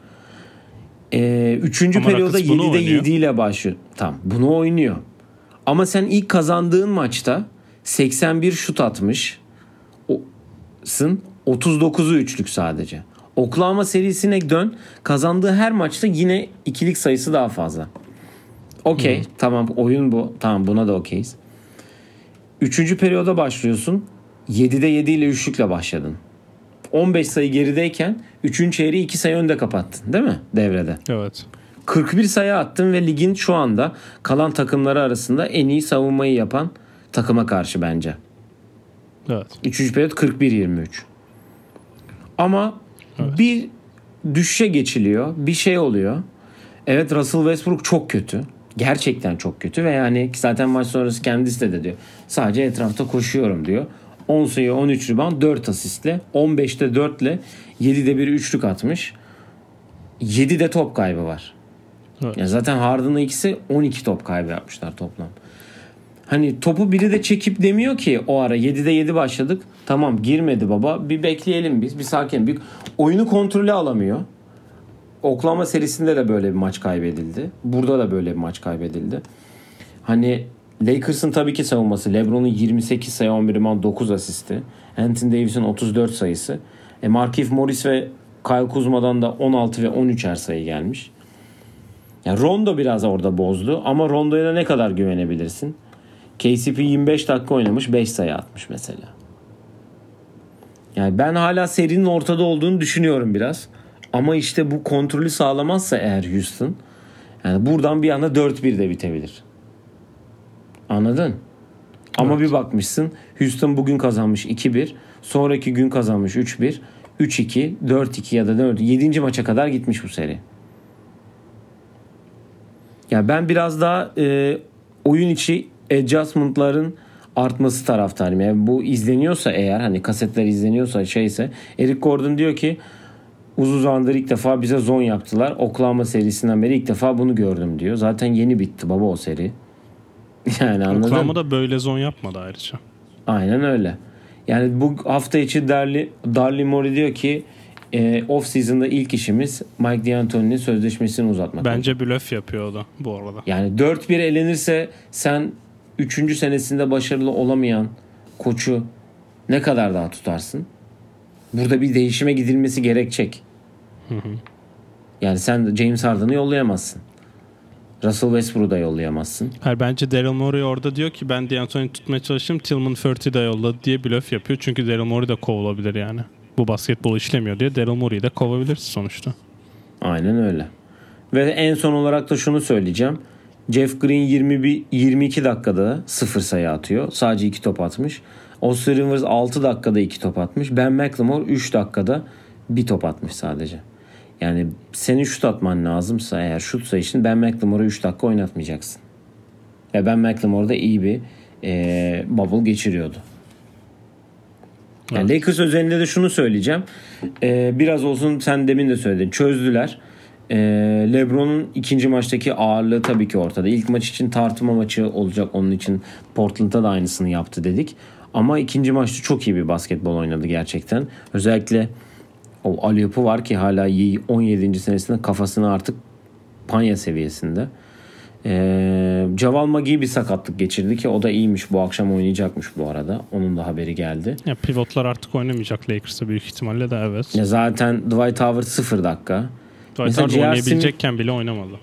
Ee, üçüncü Ama periyoda Rockets bunu 7'de oynuyor. 7 ile başlıyor. Tamam bunu oynuyor. Ama sen ilk kazandığın maçta 81 şut atmış. O, sın 39'u üçlük sadece. Oklahoma serisine dön. Kazandığı her maçta yine ikilik sayısı daha fazla. Okey tamam oyun bu. Tamam buna da okeyiz. Üçüncü periyoda başlıyorsun. 7'de 7 ile üçlükle başladın. 15 sayı gerideyken 3. çeyreği 2 sayı önde kapattın değil mi devrede? Evet. 41 sayı attın ve ligin şu anda kalan takımları arasında en iyi savunmayı yapan takıma karşı bence. Evet. Üçüncü periyot 41-23. Ama Evet. bir düşüşe geçiliyor. Bir şey oluyor. Evet Russell Westbrook çok kötü. Gerçekten çok kötü ve yani zaten maç sonrası kendisi de, de diyor. Sadece etrafta koşuyorum diyor. 10 sayı 13 rebound 4 asistle 15'te 4 ile 7'de bir üçlük atmış. 7'de top kaybı var. Evet. Yani zaten Harden'la ikisi 12 top kaybı yapmışlar toplam. Hani topu biri de çekip demiyor ki o ara 7'de 7 başladık. Tamam girmedi baba. Bir bekleyelim biz. Bir sakin. Bir oyunu kontrolü alamıyor. Oklahoma serisinde de böyle bir maç kaybedildi. Burada da böyle bir maç kaybedildi. Hani Lakers'ın tabii ki savunması. LeBron'un 28 sayı 11 rebound 9 asisti. Anthony Davis'in 34 sayısı. E Markieff Morris ve Kyle Kuzma'dan da 16 ve 13'er sayı gelmiş. Yani Rondo biraz orada bozdu ama Rondo'ya ne kadar güvenebilirsin? KCP 25 dakika oynamış 5 sayı atmış mesela. Yani ben hala serinin ortada olduğunu düşünüyorum biraz. Ama işte bu kontrolü sağlamazsa eğer Houston yani buradan bir anda 4-1 de bitebilir. Anladın? Ama bir bakmışsın Houston bugün kazanmış 2-1. Sonraki gün kazanmış 3-1. 3-2, 4-2 ya da 4 7. maça kadar gitmiş bu seri. Ya ben biraz daha e, oyun içi adjustment'ların artması taraftarıyım. Yani bu izleniyorsa eğer hani kasetler izleniyorsa şeyse Eric Gordon diyor ki uzun zamandır ilk defa bize zon yaptılar. Oklahoma serisinden beri ilk defa bunu gördüm diyor. Zaten yeni bitti baba o seri. Yani anladın? Oklahoma da böyle zon yapmadı ayrıca. Aynen öyle. Yani bu hafta içi Darli, Darli Mori diyor ki e, off season'da ilk işimiz Mike D'Antoni'nin sözleşmesini uzatmak. Bence blöf yapıyor o da bu arada. Yani 4-1 elenirse sen 3. senesinde başarılı olamayan koçu ne kadar daha tutarsın? Burada bir değişime gidilmesi gerekecek. Yani sen James Harden'ı yollayamazsın. Russell Westbrook'u da yollayamazsın. Hayır, bence Daryl Morey orada diyor ki ben D'Antoni tutmaya çalıştım. Tillman Furty de yolladı diye blöf yapıyor. Çünkü Daryl Morey de kovulabilir yani. Bu basketbol işlemiyor diye Daryl Morey'i de kovabilirsin sonuçta. Aynen öyle. Ve en son olarak da şunu söyleyeceğim. Jeff Green 21, 22 dakikada 0 sayı atıyor. Sadece 2 top atmış. Austin Rivers 6 dakikada 2 top atmış. Ben McLemore 3 dakikada 1 top atmış sadece. Yani senin şut atman lazımsa eğer şut sayışın Ben McLemore'u 3 dakika oynatmayacaksın. Ve Ben McLemore da iyi bir e, bubble geçiriyordu. Yani Lakers özelinde de şunu söyleyeceğim. Ee, biraz olsun sen demin de söyledin. Çözdüler. Ee, LeBron'un ikinci maçtaki ağırlığı tabii ki ortada. İlk maç için tartma maçı olacak. Onun için Portland'da da aynısını yaptı dedik. Ama ikinci maçta çok iyi bir basketbol oynadı gerçekten. Özellikle o Aliyop'u var ki hala 17. senesinde kafasını artık panya seviyesinde. Ee, Caval Magi bir sakatlık geçirdi ki o da iyiymiş bu akşam oynayacakmış bu arada. Onun da haberi geldi. Ya pivotlar artık oynamayacak Lakers'ta büyük ihtimalle de evet. Ya zaten Dwight Howard 0 dakika. Dwight Mesela Howard oynayabilecekken bile oynamadı.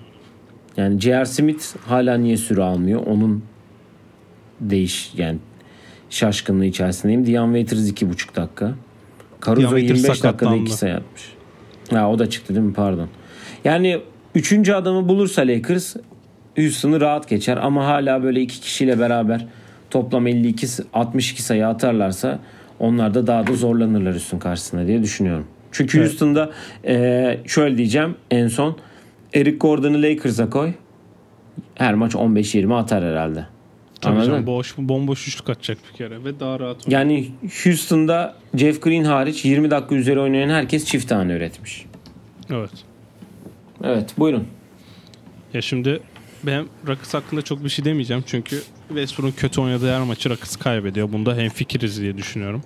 Yani J.R. Smith hala niye süre almıyor? Onun değiş yani şaşkınlığı içerisindeyim. Dion Waiters 2,5 dakika. Caruso Dion Waiters 25 dakikada sakatlandı. 2 sayı atmış. Ha o da çıktı değil mi? Pardon. Yani üçüncü adamı bulursa Lakers Houston'ı rahat geçer ama hala böyle iki kişiyle beraber toplam 52 62 sayı atarlarsa onlar da daha da zorlanırlar Houston karşısında diye düşünüyorum. Çünkü Evet. Houston'da e, şöyle diyeceğim en son Eric Gordon'ı Lakers'a koy. Her maç 15-20 atar herhalde. Tabii Anladın? canım, boş, bomboş üçlük atacak bir kere ve daha rahat oynar. Yani Houston'da Jeff Green hariç 20 dakika üzeri oynayan herkes çift tane üretmiş. Evet. Evet buyurun. Ya şimdi ben Rockets hakkında çok bir şey demeyeceğim. Çünkü Westbrook'un kötü oynadığı her maçı Rockets kaybediyor. Bunda hemfikiriz diye düşünüyorum.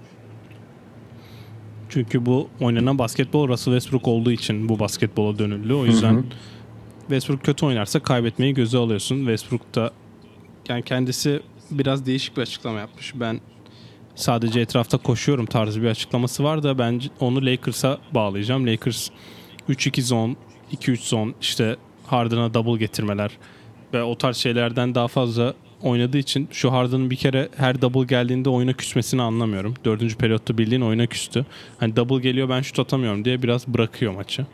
Çünkü bu oynanan basketbol Russell Westbrook olduğu için bu basketbola dönüldü. O yüzden Hı hı. Westbrook kötü oynarsa kaybetmeyi göze alıyorsun. Westbrook da yani kendisi biraz değişik bir açıklama yapmış. Ben sadece etrafta koşuyorum tarzı bir açıklaması var da ben onu Lakers'a bağlayacağım. Lakers 3-2 zone, 2-3 zone işte Harden'a double getirmeler ve o tarz şeylerden daha fazla oynadığı için şu Harden'ın bir kere her double geldiğinde oyuna küsmesini anlamıyorum. Dördüncü periyotta bildiğin oyuna küstü. Hani double geliyor ben şut atamıyorum diye biraz bırakıyor maçı.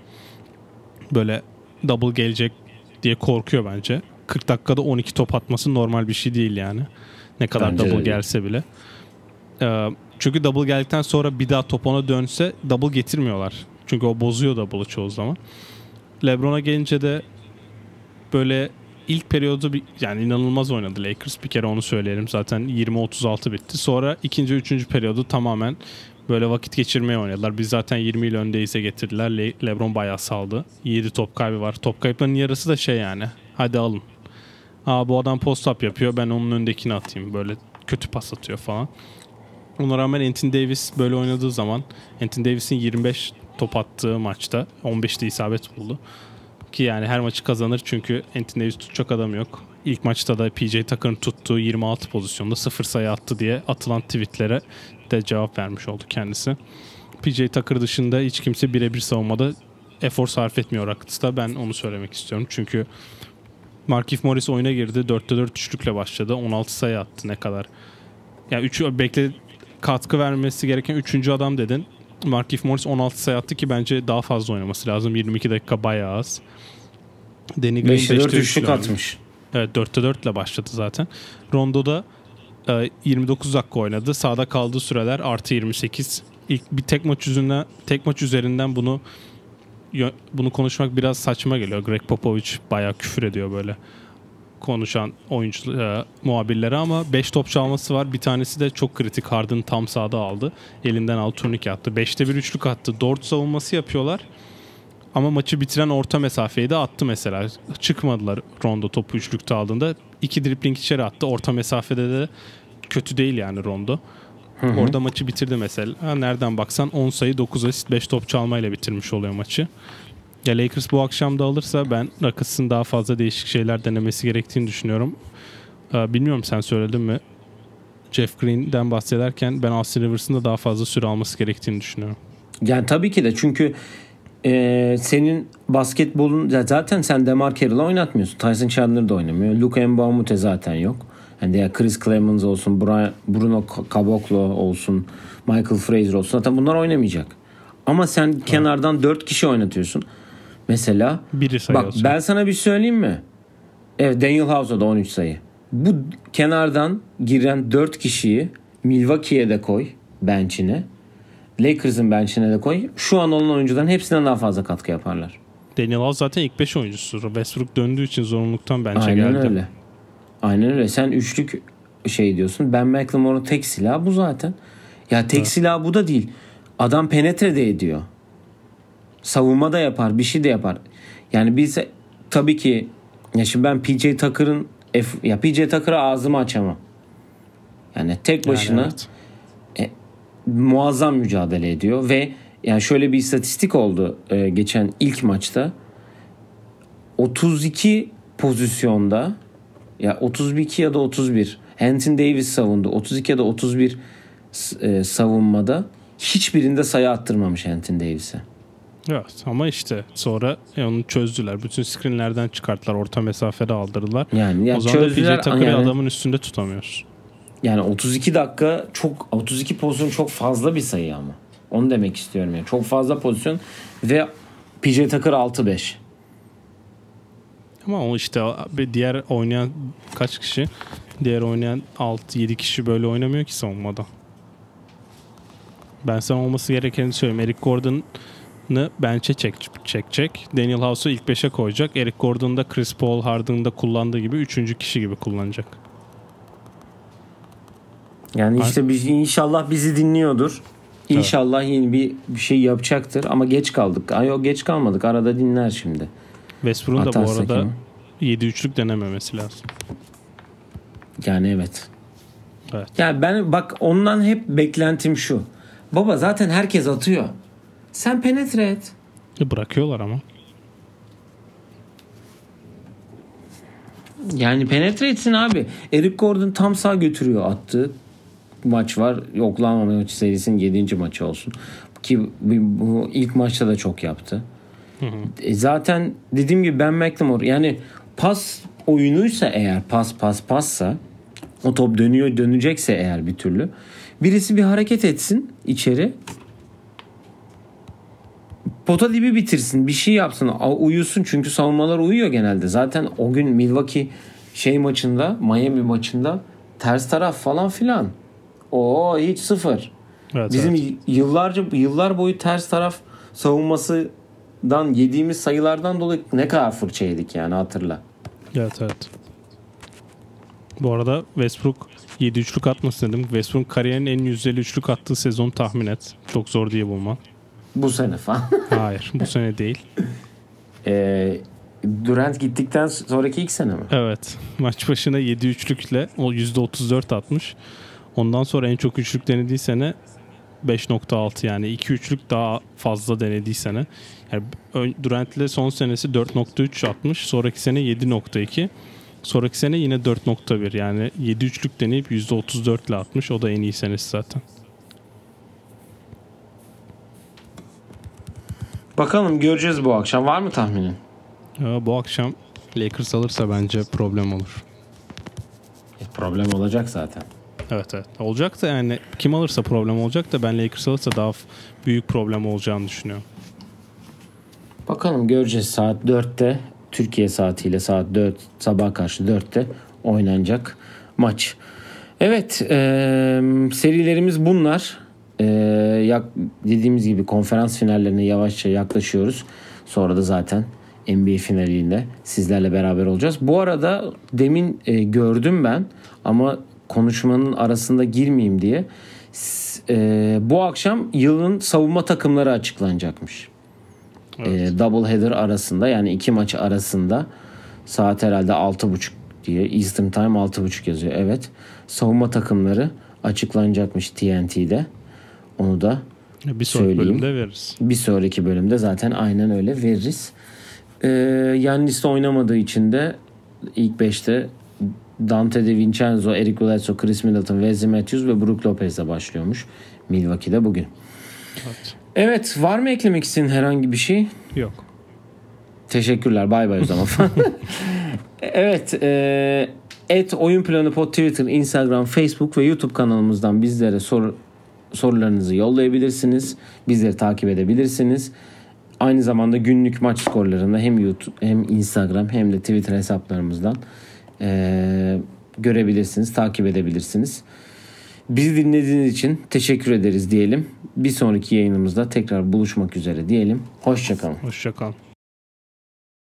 Böyle double gelecek diye korkuyor bence. 40 dakikada 12 top atması normal bir şey değil yani. Ne kadar Bence double gelse bile. Ee, Çünkü double geldikten sonra bir daha top ona dönse double getirmiyorlar. Çünkü o bozuyor double'ı çoğu zaman. LeBron'a gelince de böyle ilk periyodu bir, yani inanılmaz oynadı Lakers. Bir kere onu söyleyelim. Zaten 20-36 bitti. Sonra ikinci, üçüncü periyodu tamamen böyle vakit geçirmeye oynadılar. Biz zaten 20 yıl öndeyse getirdiler. Le- LeBron bayağı saldı. 7 top kaybı var. Top kayıplarının yarısı da şey yani. Hadi alın. Aa bu adam post up yapıyor. Ben onun öndekini atayım. Böyle kötü pas atıyor falan. Ona rağmen Anthony Davis böyle oynadığı zaman Anthony Davis'in 25 top attığı maçta 15'te isabet buldu. Ki yani her maçı kazanır çünkü Anthony Davis tutacak adam yok. İlk maçta da PJ Tucker'ın tuttuğu 26 pozisyonda 0 sayı attı diye atılan tweetlere de cevap vermiş oldu kendisi. PJ Tucker dışında hiç kimse birebir savunmada efor sarf etmiyor Rockets'ta. Ben onu söylemek istiyorum. Çünkü Markif Morris oyuna girdi. 4'te 4 üçlükle başladı. 16 sayı attı ne kadar. Yani 3 bekle katkı vermesi gereken 3. adam dedin. Markif Morris 16 sayı attı ki bence daha fazla oynaması lazım. 22 dakika bayağı az. Danny Green 5'te 4 beşte üçlük üçlü atmış. Evet 4'te 4 ile başladı zaten. Rondo'da e, 29 dakika oynadı. Sağda kaldığı süreler artı 28. İlk bir tek maç üzerinden tek maç üzerinden bunu bunu konuşmak biraz saçma geliyor. Greg Popovich bayağı küfür ediyor böyle konuşan oyuncu e, muhabirlere ama 5 top çalması var. Bir tanesi de çok kritik. Harden tam sağda aldı. Elinden aldı turnike attı. 5'te bir üçlük attı. Dort savunması yapıyorlar. Ama maçı bitiren orta mesafeyi de attı mesela. Çıkmadılar Rondo topu üçlükte aldığında. iki dribling içeri attı. Orta mesafede de kötü değil yani Rondo. Orada maçı bitirdi mesela. Ha, Nereden baksan 10 sayı 9 asist 5 top çalmayla bitirmiş oluyor maçı. Ya Lakers bu akşam da alırsa ben Rockets'ın daha fazla değişik şeyler denemesi gerektiğini düşünüyorum. Ee, Bilmiyorum sen söyledin mi? Jeff Green'den bahsederken ben Austin Rivers'ın da daha fazla süre alması gerektiğini düşünüyorum. Yani tabii ki de çünkü e, senin basketbolun zaten sen Demar Carroll'ı oynatmıyorsun. Tyson Chandler da oynamıyor. Luka Mbamute zaten yok. Yani ya Chris Clemens olsun, Bruno Caboclo olsun, Michael Fraser olsun. Zaten bunlar oynamayacak. Ama sen kenardan 4 kişi oynatıyorsun. Mesela Biri sayı bak atıyor. ben sana bir söyleyeyim mi? Evet Daniel House'a da 13 sayı. Bu kenardan giren 4 kişiyi Milwaukee'ye de koy bench'ine. Lakers'ın bench'ine de koy. Şu an olan oyuncuların hepsinden daha fazla katkı yaparlar. Daniel House zaten ilk 5 oyuncusu. Westbrook döndüğü için zorunluluktan bence Aynen geldi. öyle. Aynen öyle. Sen üçlük şey diyorsun. Ben McLemore'un tek silahı bu zaten. Ya tek silahı bu da değil. Adam penetre de ediyor. Savunma da yapar. Bir şey de yapar. Yani biz tabii ki ya şimdi ben PJ Tucker'ın F, ya PJ Tucker'a ağzımı açamam. Yani tek Yani başına evet. muazzam mücadele ediyor ve yani şöyle bir istatistik oldu e, geçen ilk maçta 32 pozisyonda ya 32 ya da 31 Anthony Davis savundu 32 ya da 31 s- e, savunmada hiçbirinde sayı attırmamış Anthony Davis'e. Evet ama işte sonra e, onu çözdüler. Bütün screenlerden çıkarttılar. Orta mesafede aldırdılar. Yani ya o zaman da çözdüler, PJ Tucker'ı yani- adamın üstünde tutamıyoruz. Yani 32 dakika çok 32 pozisyon çok fazla bir sayı ama. Onu demek istiyorum yani. Çok fazla pozisyon ve PJ Tucker 6-5. Ama o işte bir diğer oynayan kaç kişi? Diğer oynayan 6-7 kişi böyle oynamıyor ki savunmada. Ben sana olması gerekeni söyleyeyim. Eric Gordon'ı bench'e çek, çekecek. Daniel House'u ilk 5'e koyacak. Eric Gordon'u da Chris Paul Harden'da kullandığı gibi 3. kişi gibi kullanacak. Yani işte biz, inşallah bizi dinliyordur. İnşallah yeni bir, bir şey yapacaktır ama geç kaldık. Ay yok geç kalmadık. Arada dinler şimdi. Westbrook'un da bu arada yine. 7 üçlük denememesi lazım. Yani evet. Evet. Yani ben bak ondan hep beklentim şu. Baba zaten herkes atıyor. Sen penetre et. E, Bırakıyorlar ama. Yani penetre etsin abi. Eric Gordon tam sağ götürüyor attığı maç var. Oklahoma maçı serisinin 7. maçı olsun. Ki bu ilk maçta da çok yaptı. E zaten dediğim gibi Ben McLemore yani pas oyunuysa eğer pas pas passa o top dönüyor dönecekse eğer bir türlü birisi bir hareket etsin içeri pota dibi bitirsin bir şey yapsın uyusun. Çünkü savunmalar uyuyor genelde. Zaten o gün Milwaukee şey maçında Miami maçında ters taraf falan filan. O hiç sıfır. Evet, Bizim evet. yıllarca yıllar boyu ters taraf savunmasından yediğimiz sayılardan dolayı ne kadar fırça yedik yani hatırla. Evet evet. Bu arada Westbrook 7 üçlük atmasın dedim. Westbrook kariyerin en yüzdeli üçlük attığı sezon tahmin et. Çok zor diye bulman. Bu sene falan. Hayır bu sene değil. Ee, Durant gittikten sonraki ilk sene mi? Evet. Maç başına 7 üçlükle o %34 atmış. Ondan sonra en çok üçlük denediği sene 5.6 yani 2 üçlük daha fazla denediği sene. Yani Durant'le son senesi 4.3 atmış. Sonraki sene 7.2. Sonraki sene yine 4.1 yani 7 üçlük deneyip %34 ile atmış. O da en iyi senesi zaten. Bakalım göreceğiz bu akşam. Var mı tahminin? Ya, bu akşam Lakers alırsa bence problem olur. E, problem olacak zaten. Evet evet. Olacak da yani kim alırsa problem olacak da ben Lakers alırsa daha büyük problem olacağını düşünüyorum. Bakalım göreceğiz saat 4'te Türkiye saatiyle saat 4 sabah karşı 4'te oynanacak maç. Evet e, serilerimiz bunlar. E, yak, dediğimiz gibi konferans finallerine yavaşça yaklaşıyoruz. Sonra da zaten NBA finalinde sizlerle beraber olacağız. Bu arada demin e, gördüm ben ama konuşmanın arasında girmeyeyim diye e, bu akşam yılın savunma takımları açıklanacakmış. Evet. E, double header arasında yani iki maç arasında saat herhalde 6.30 diye Eastern Time 6.30 yazıyor. Evet. Savunma takımları açıklanacakmış TNT'de. Onu da bir sonraki söyleyeyim. bölümde veririz. Bir sonraki bölümde zaten aynen öyle veririz. Ee, Yannis oynamadığı için de ilk 5'te Dante De Vincenzo, Eric Bledsoe, Chris Middleton, Wesley Matthews ve Brook Lopez'le başlıyormuş Milwaukee'de bugün. Evet. Evet var mı eklemek istediğin herhangi bir şey? Yok. Teşekkürler bay bay o zaman. evet e, et oyun planı pod Twitter, Instagram, Facebook ve YouTube kanalımızdan bizlere sor, sorularınızı yollayabilirsiniz. Bizleri takip edebilirsiniz. Aynı zamanda günlük maç skorlarını hem YouTube hem Instagram hem de Twitter hesaplarımızdan e, görebilirsiniz, takip edebilirsiniz. Bizi dinlediğiniz için teşekkür ederiz diyelim. Bir sonraki yayınımızda tekrar buluşmak üzere diyelim. Hoşçakalın. Hoşçakalın.